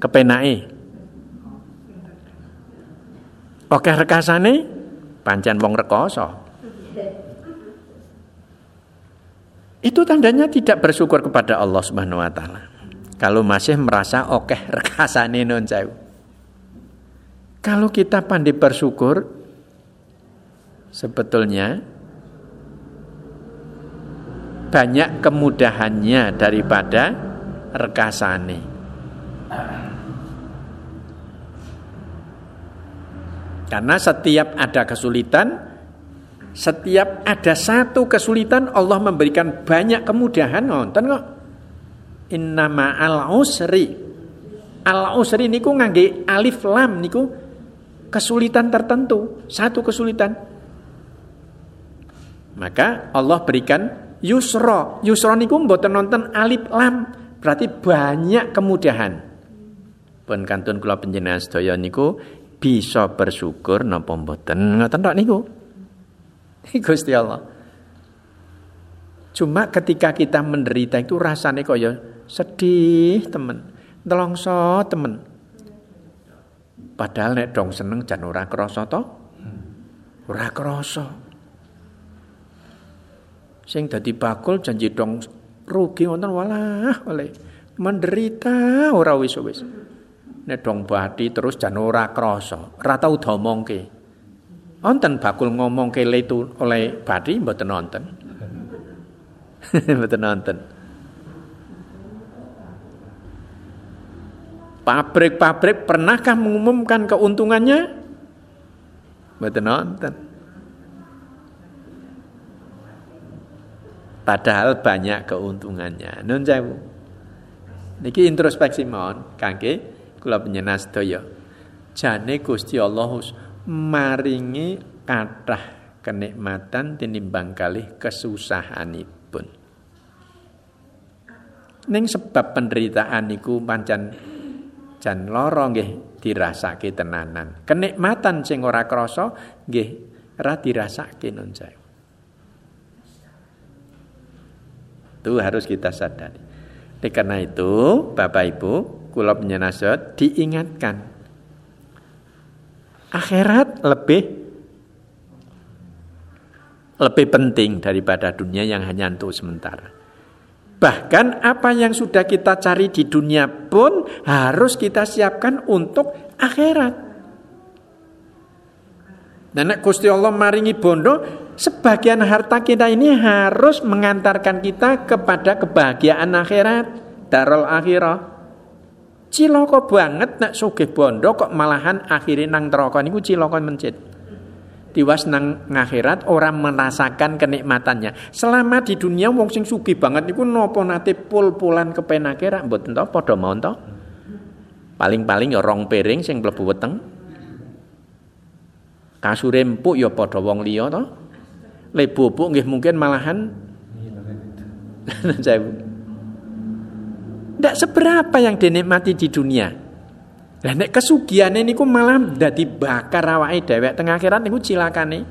Speaker 1: kepenake. Oke rekasane pancen wong rekoso. Itu tandanya tidak bersyukur kepada Allah Subhanahu wa taala. Kalau masih merasa oke rekasane non sewu. Kalau kita pandai bersyukur sebetulnya banyak kemudahannya daripada rekasane. Karena setiap ada kesulitan, setiap ada satu kesulitan Allah memberikan banyak kemudahan nonton kok. Innama al usri. Al usri niku ngangge alif lam niku kesulitan tertentu, satu kesulitan. Maka Allah berikan yusro. Yusro niku mboten nonton alif lam, berarti banyak kemudahan. Pun kantun kula panjenengan sedaya niku bisa bersyukur napa mboten ngoten tok niku. Gusti Allah. Cuma ketika kita menderita itu rasanya kaya sedih temen, nelongso temen. Padahal nek dong seneng jan ora krasa to? Ora krasa. Sing dadi bakul janji dong rugi wonten walah oleh menderita ora wis-wis. Nek dong badi terus jan ora krasa, ora tau domongke. Wonten bakul ngomongke itu oleh badi mboten nonton. mboten nonton. Pabrik-pabrik pernahkah mengumumkan keuntungannya? Mboten nonton. Padahal banyak keuntungannya. Nun sewu. Niki introspeksi mon kangge kula panjenengan sedaya jane Gusti Allah maringi kathah kenikmatan tinimbang kalih kesusahanipun. Ning sebab penderitaan niku pancen jan lara nggih dirasake tenanan. Kenikmatan sing ora krasa nggih ora dirasake nun itu harus kita sadari. Oleh karena itu, Bapak Ibu, kula penyenasihat diingatkan akhirat lebih lebih penting daripada dunia yang hanya untuk sementara. Bahkan apa yang sudah kita cari di dunia pun harus kita siapkan untuk akhirat. Dan Gusti Allah maringi bondo, sebagian harta kita ini harus mengantarkan kita kepada kebahagiaan akhirat, darul akhirah. Ciloko banget nak sugih bondo kok malahan akhirnya nang neraka niku ciloko mencit. Tiwas nang ngakhirat orang merasakan kenikmatannya. Selama di dunia wong sing sugih banget niku nopo nate pul-pulan kepen akhirat mboten to padha mawon to. Paling-paling ya rong piring sing mlebu weteng. Kasure empuk ya padha wong liya to. Le bubuk nggih mungkin malahan saya tidak seberapa yang dinikmati di dunia. Lah nek ini ku malah dadi bakar awake dewek tengah akhirat niku cilakane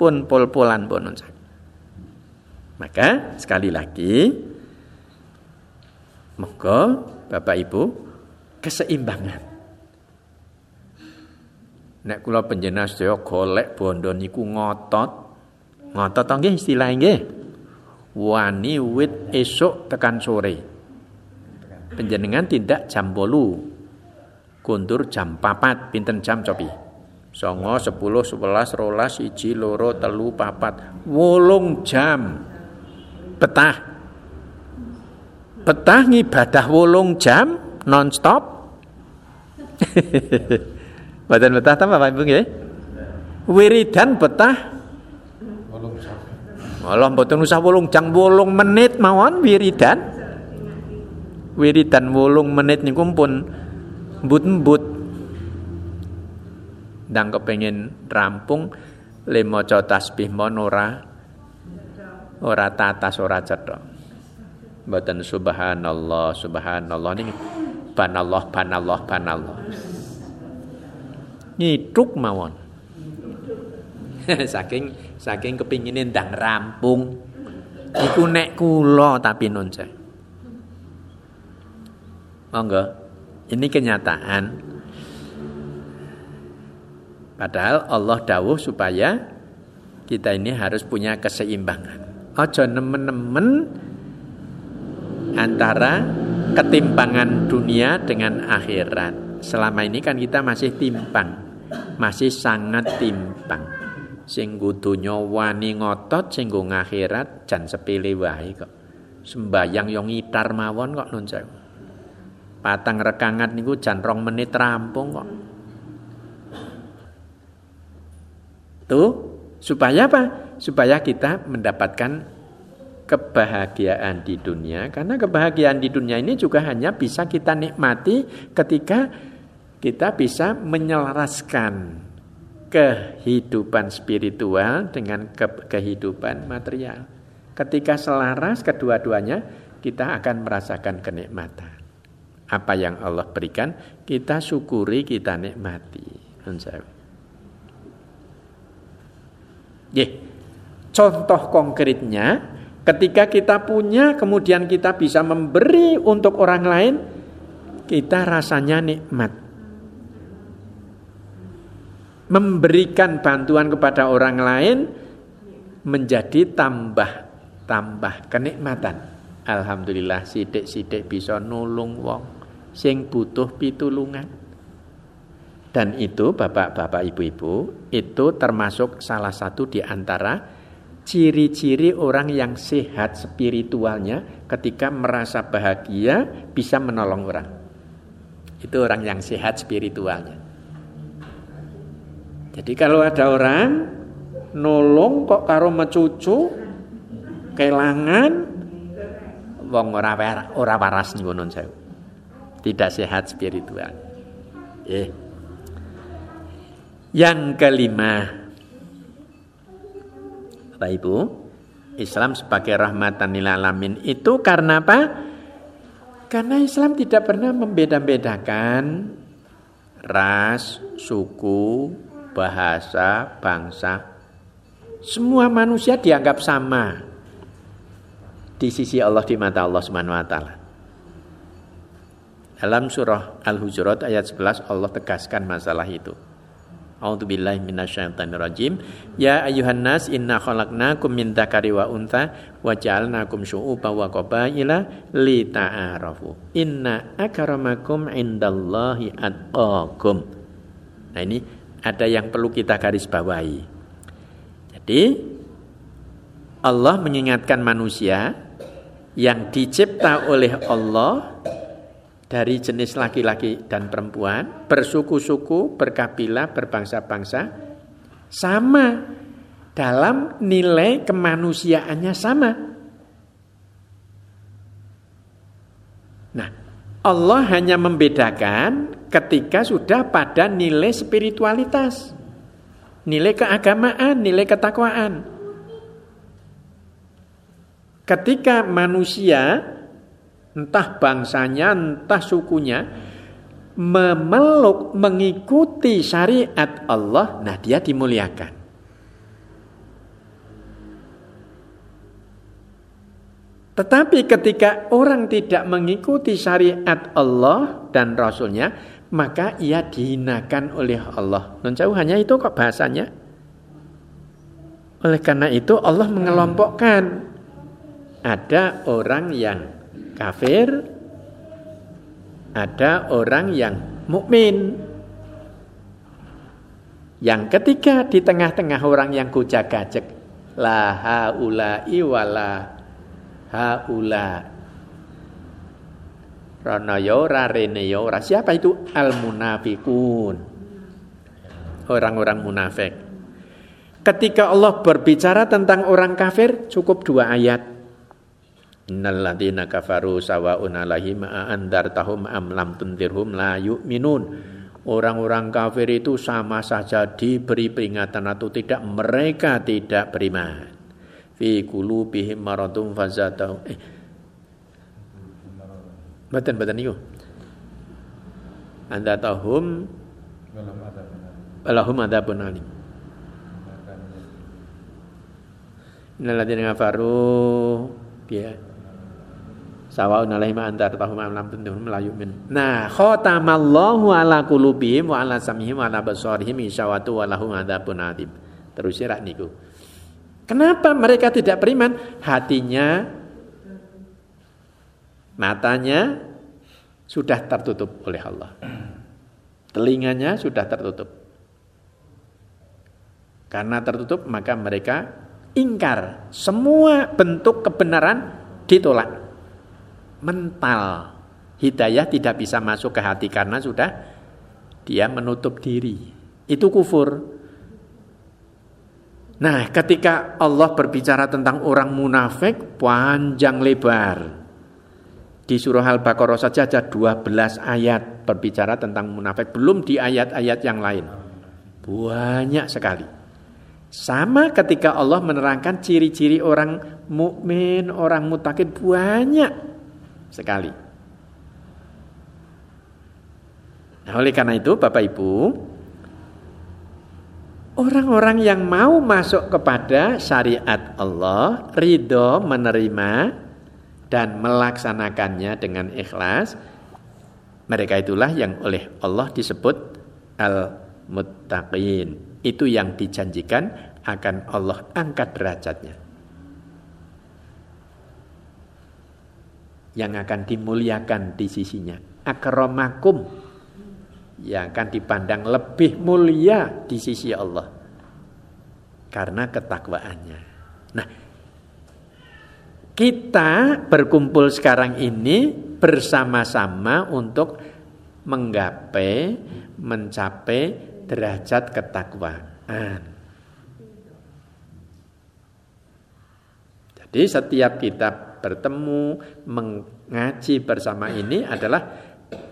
Speaker 1: pun pol-polan pun Maka sekali lagi monggo Bapak Ibu keseimbangan. Nek kula panjenengan sedaya golek bondo niku ngotot. Ngotot nggih istilah nggih. Wani wit esuk tekan sore penjenengan tidak jam bolu kundur jam papat pinten jam cobi? Songo sepuluh sebelas rolas iji loro telu papat. Wolong jam. Betah. Betah ngibadah wolong jam non stop badan betah apa Bapak Ibu nggih? Wiridan betah. Allah mboten usah wolong jam wolong menit mawon wiridan wiridan wolung menit niku pun embut-embut ndang kepengin rampung le maca tasbih mon ora ora tatas ora cetha mboten subhanallah subhanallah. Niki banallah banallah banallah. Ngiduk mawon. Saking saking kepingine ndang rampung. Iku nek kula tapi non Monggo. Ini kenyataan. Padahal Allah dawuh supaya kita ini harus punya keseimbangan. Ojo nemen-nemen antara ketimpangan dunia dengan akhirat. Selama ini kan kita masih timpang, masih sangat timpang. Sing dunya wani ngotot, sing akhirat jan sepele wae kok. Sembayang yang ngitar mawon kok nun Patang rekangan niku jan rong menit rampung kok. Tuh, supaya apa? Supaya kita mendapatkan kebahagiaan di dunia karena kebahagiaan di dunia ini juga hanya bisa kita nikmati ketika kita bisa menyelaraskan kehidupan spiritual dengan ke kehidupan material. Ketika selaras kedua-duanya, kita akan merasakan kenikmatan. Apa yang Allah berikan, kita syukuri, kita nikmati. Yeah. Contoh konkretnya, ketika kita punya, kemudian kita bisa memberi untuk orang lain, kita rasanya nikmat memberikan bantuan kepada orang lain menjadi tambah tambah kenikmatan. Alhamdulillah sidik-sidik bisa nulung wong sing butuh pitulungan. Dan itu Bapak-bapak Ibu-ibu itu termasuk salah satu di antara ciri-ciri orang yang sehat spiritualnya ketika merasa bahagia bisa menolong orang. Itu orang yang sehat spiritualnya. Jadi kalau ada orang nolong kok karo mecucu kelangan wong ora ora waras ngono saya. Tidak sehat spiritual. Eh. Yang kelima Bapak Ibu, Islam sebagai rahmatan lil alamin itu karena apa? Karena Islam tidak pernah membeda-bedakan ras, suku, bahasa, bangsa. Semua manusia dianggap sama di sisi Allah di mata Allah Subhanahu wa taala. Dalam surah Al-Hujurat ayat 11 Allah tegaskan masalah itu. A'udzubillahi minasyaitonirrajim. Ya ayuhan nas inna khalaqnakum min dzakari wa untha wa ja'alnakum syu'uban wa qabaila lita'arafu. Inna akramakum indallahi atqakum. Nah ini ada yang perlu kita garis bawahi. Jadi Allah mengingatkan manusia yang dicipta oleh Allah dari jenis laki-laki dan perempuan, bersuku-suku, berkabilah, berbangsa-bangsa, sama dalam nilai kemanusiaannya sama. Nah, Allah hanya membedakan ketika sudah pada nilai spiritualitas, nilai keagamaan, nilai ketakwaan. Ketika manusia, entah bangsanya, entah sukunya, memeluk, mengikuti syariat Allah, nah dia dimuliakan. Tetapi ketika orang tidak mengikuti syariat Allah dan Rasulnya, maka ia dihinakan oleh Allah. Non jauh hanya itu kok bahasanya. Oleh karena itu Allah mengelompokkan ada orang yang kafir, ada orang yang mukmin. Yang ketiga di tengah-tengah orang yang kujak-gajek la haula'i wala haula Rono yora, rene yora. Siapa itu? Al munafikun. Orang-orang munafik. Ketika Allah berbicara tentang orang kafir, cukup dua ayat. Innalladzina kafaru sawa'un alaihim andartahum am lam tundirhum la yu'minun. Orang-orang kafir itu sama saja diberi peringatan atau tidak mereka tidak beriman. Fi qulubihim maradun fazatahum. Eh, Badan badan itu. Anda tahum Walahum adabun alim. Innalladzina kafaru dia Sawaun alaihim antar tahum lam tuntuhum la yu'min. Nah, khatamallahu ala qulubihim wa ala samihim wa ala basarihim isyawatu wa lahum adzabun adzim. Terus rak niku. Kenapa mereka tidak beriman? Hatinya matanya sudah tertutup oleh Allah. Telinganya sudah tertutup. Karena tertutup maka mereka ingkar. Semua bentuk kebenaran ditolak mental. Hidayah tidak bisa masuk ke hati karena sudah dia menutup diri. Itu kufur. Nah, ketika Allah berbicara tentang orang munafik panjang lebar. Di surah Al-Baqarah saja ada 12 ayat berbicara tentang munafik, belum di ayat-ayat yang lain. Banyak sekali. Sama ketika Allah menerangkan ciri-ciri orang mukmin, orang mutakin banyak sekali. Nah, oleh karena itu Bapak Ibu, orang-orang yang mau masuk kepada syariat Allah, ridho menerima dan melaksanakannya dengan ikhlas, mereka itulah yang oleh Allah disebut al-muttaqin. Itu yang dijanjikan akan Allah angkat derajatnya. Yang akan dimuliakan di sisinya. Akramakum yang akan dipandang lebih mulia di sisi Allah karena ketakwaannya. Nah, kita berkumpul sekarang ini bersama-sama untuk menggapai, mencapai derajat ketakwaan. Jadi setiap kita bertemu, mengaji bersama ini adalah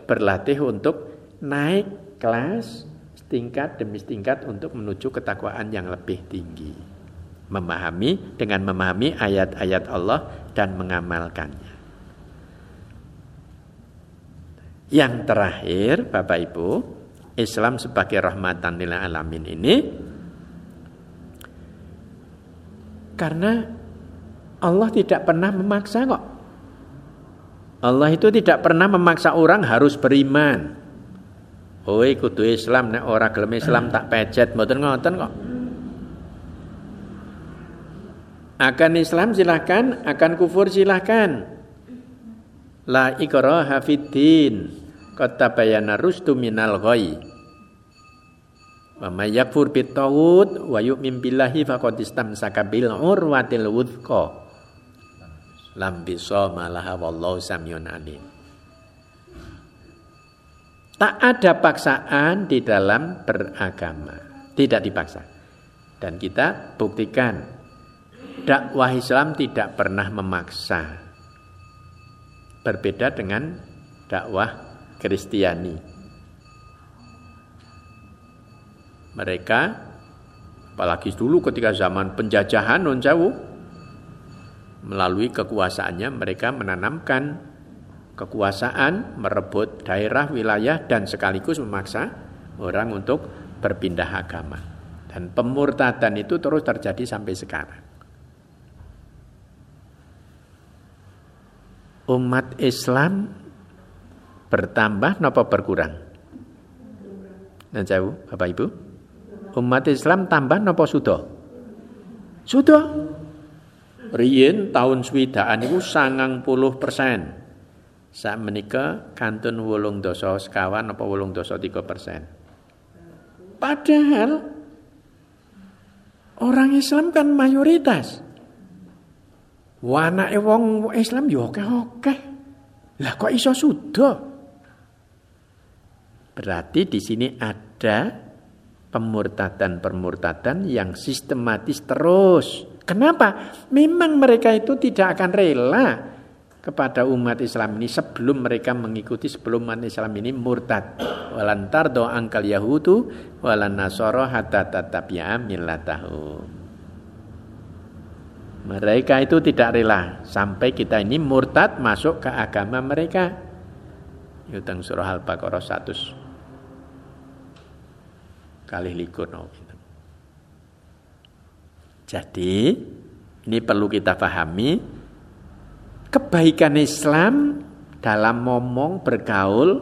Speaker 1: berlatih untuk naik kelas tingkat demi tingkat untuk menuju ketakwaan yang lebih tinggi. Memahami dengan memahami ayat-ayat Allah dan mengamalkannya. Yang terakhir, Bapak Ibu, Islam sebagai rahmatan lil alamin ini karena Allah tidak pernah memaksa kok. Allah itu tidak pernah memaksa orang harus beriman. Oh, kudu Islam nek ora gelem Islam tak pejet mboten ngoten kok. Akan Islam silahkan, akan kufur silahkan. La ikraha fiddin. Qad tabayyana rusdu minal ghai. Wa yakfur bit wa yu'min billahi faqad urwatil wuthqa lam malaha wallahu samyun alim. Tak ada paksaan di dalam beragama, tidak dipaksa. Dan kita buktikan dakwah Islam tidak pernah memaksa. Berbeda dengan dakwah Kristiani. Mereka apalagi dulu ketika zaman penjajahan non jauh melalui kekuasaannya mereka menanamkan kekuasaan, merebut daerah, wilayah dan sekaligus memaksa orang untuk berpindah agama. Dan pemurtadan itu terus terjadi sampai sekarang. Umat Islam bertambah napa berkurang? Nah jauh Bapak Ibu. Umat Islam tambah napa sudah? Sudah Riyin tahun swidaan sangang puluh persen. Saat menikah kantun wolung doso sekawan apa wolung doso tiga persen. Padahal orang Islam kan mayoritas. Wana wong Islam yo oke oke. Lah kok iso sudah? Berarti di sini ada pemurtadan-pemurtadan yang sistematis terus. Kenapa? Memang mereka itu tidak akan rela kepada umat Islam ini sebelum mereka mengikuti sebelum umat Islam ini murtad. Walantar do angkal Yahudu walan nasoro hatta tatabya millatahu. Mereka itu tidak rela sampai kita ini murtad masuk ke agama mereka. Yutang surah Al-Baqarah 100 kali likur. Jadi ini perlu kita pahami kebaikan Islam dalam ngomong bergaul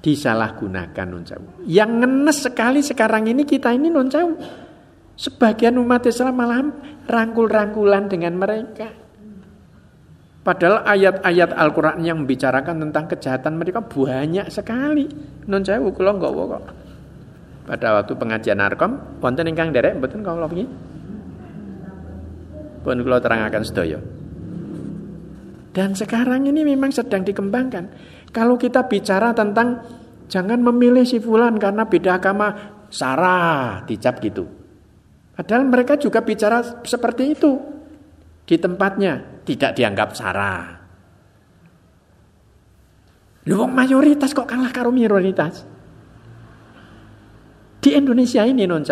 Speaker 1: disalahgunakan non Yang ngenes sekali sekarang ini kita ini non Sebagian umat Islam malah rangkul-rangkulan dengan mereka. Padahal ayat-ayat Al-Quran yang membicarakan tentang kejahatan mereka banyak sekali. Non sewu nggak kok. Pada waktu pengajian narkom, wonten ingkang derek mboten kula wingi. Pun kula terangaken sedaya. Dan sekarang ini memang sedang dikembangkan. Kalau kita bicara tentang jangan memilih si fulan karena beda agama, sarah dicap gitu. Padahal mereka juga bicara seperti itu di tempatnya, tidak dianggap sarah. Lu mayoritas kok kalah karo minoritas? Di Indonesia ini non.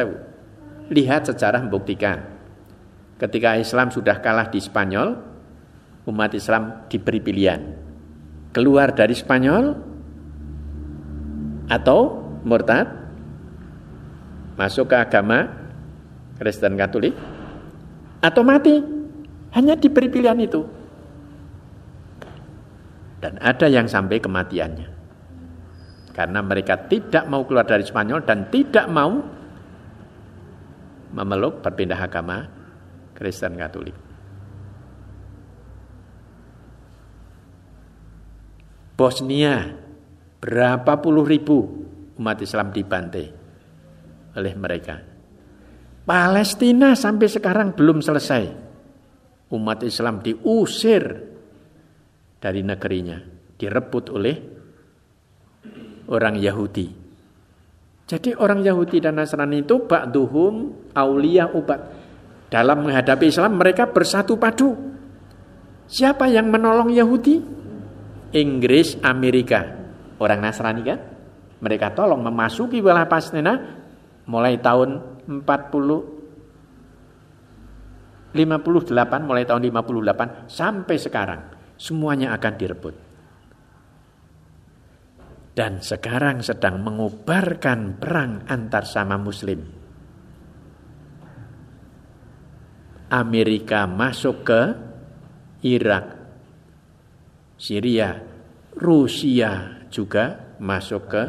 Speaker 1: Lihat sejarah membuktikan. Ketika Islam sudah kalah di Spanyol, umat Islam diberi pilihan. Keluar dari Spanyol atau murtad masuk ke agama Kristen Katolik atau mati. Hanya diberi pilihan itu. Dan ada yang sampai kematiannya. Karena mereka tidak mau keluar dari Spanyol dan tidak mau memeluk berpindah agama Kristen Katolik. Bosnia, berapa puluh ribu umat Islam dibantai oleh mereka. Palestina sampai sekarang belum selesai. Umat Islam diusir dari negerinya, direbut oleh orang Yahudi. Jadi orang Yahudi dan Nasrani itu ba'duhum aulia ubat. Dalam menghadapi Islam mereka bersatu padu. Siapa yang menolong Yahudi? Inggris, Amerika. Orang Nasrani kan? Mereka tolong memasuki wilayah Palestina mulai tahun 40 58 mulai tahun 58 sampai sekarang semuanya akan direbut dan sekarang sedang mengubarkan perang antar sama muslim. Amerika masuk ke Irak, Syria, Rusia juga masuk ke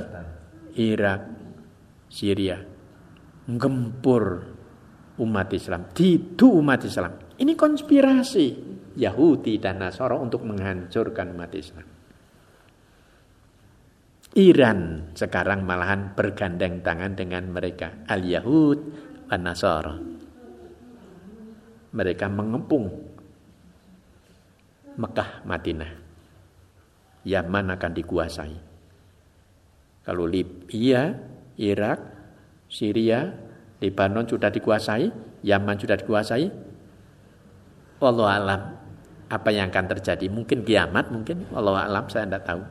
Speaker 1: Irak, Syria. Gempur umat Islam, didu umat Islam. Ini konspirasi Yahudi dan Nasoro untuk menghancurkan umat Islam. Iran sekarang malahan bergandeng tangan dengan mereka al-Yahud dan Nasara. Mereka mengepung Mekah, Madinah. Yaman akan dikuasai. Kalau Libya, Irak, Syria, Lebanon sudah dikuasai, Yaman sudah dikuasai. Allah alam apa yang akan terjadi? Mungkin kiamat, mungkin Allah alam saya tidak tahu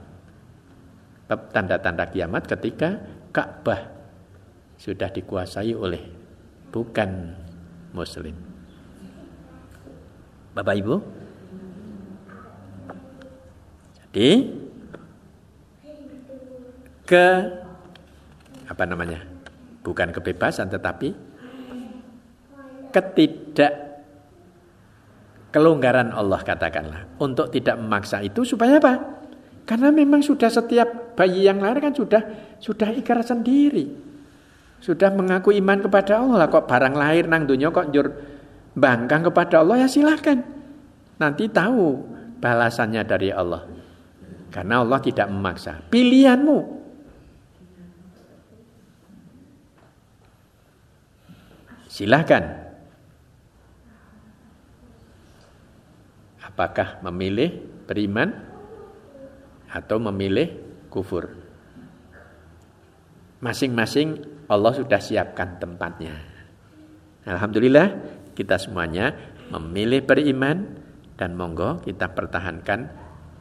Speaker 1: tanda-tanda kiamat ketika Ka'bah sudah dikuasai oleh bukan muslim. Bapak Ibu. Jadi ke apa namanya? Bukan kebebasan tetapi ketidak kelonggaran Allah katakanlah untuk tidak memaksa itu supaya apa? Karena memang sudah setiap bayi yang lahir kan sudah sudah ikrar sendiri. Sudah mengaku iman kepada Allah. Kok barang lahir nang dunia kok jur bangkang kepada Allah ya silahkan. Nanti tahu balasannya dari Allah. Karena Allah tidak memaksa. Pilihanmu. Silahkan. Apakah memilih beriman atau memilih kufur. Masing-masing Allah sudah siapkan tempatnya. Alhamdulillah kita semuanya memilih beriman dan monggo kita pertahankan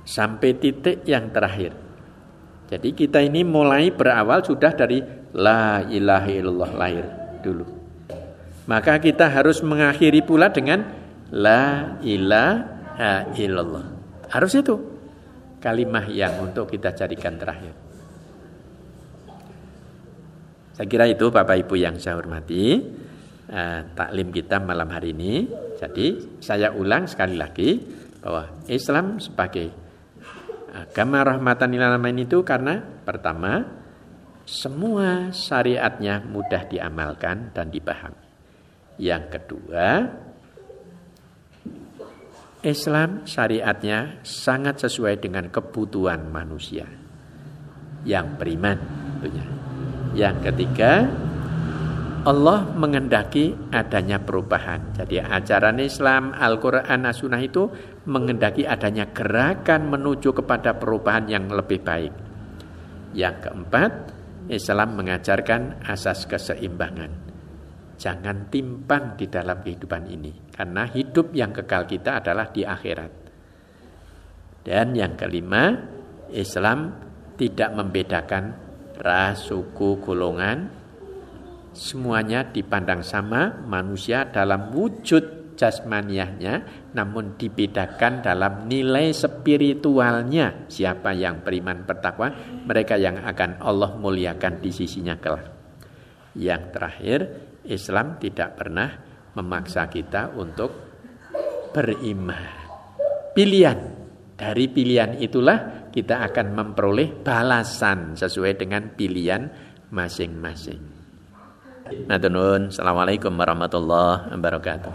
Speaker 1: sampai titik yang terakhir. Jadi kita ini mulai berawal sudah dari la ilaha illallah lahir dulu. Maka kita harus mengakhiri pula dengan la ilaha illallah. Harus itu kalimah yang untuk kita jadikan terakhir. Saya kira itu Bapak Ibu yang saya hormati eh, taklim kita malam hari ini. Jadi saya ulang sekali lagi bahwa Islam sebagai agama rahmatan lil alamin itu karena pertama semua syariatnya mudah diamalkan dan dipahami. Yang kedua, Islam syariatnya sangat sesuai dengan kebutuhan manusia yang beriman tentunya. Yang ketiga, Allah mengendaki adanya perubahan. Jadi ajaran Islam, Al-Quran, As-Sunnah itu mengendaki adanya gerakan menuju kepada perubahan yang lebih baik. Yang keempat, Islam mengajarkan asas keseimbangan. Jangan timpang di dalam kehidupan ini. Karena hidup yang kekal kita adalah di akhirat. Dan yang kelima, Islam tidak membedakan ras, suku, golongan. Semuanya dipandang sama manusia dalam wujud jasmaniahnya namun dibedakan dalam nilai spiritualnya. Siapa yang beriman bertakwa mereka yang akan Allah muliakan di sisinya kelak. Yang terakhir Islam tidak pernah memaksa kita untuk beriman. Pilihan. Dari pilihan itulah kita akan memperoleh balasan sesuai dengan pilihan masing-masing. Nah, Assalamualaikum warahmatullahi wabarakatuh.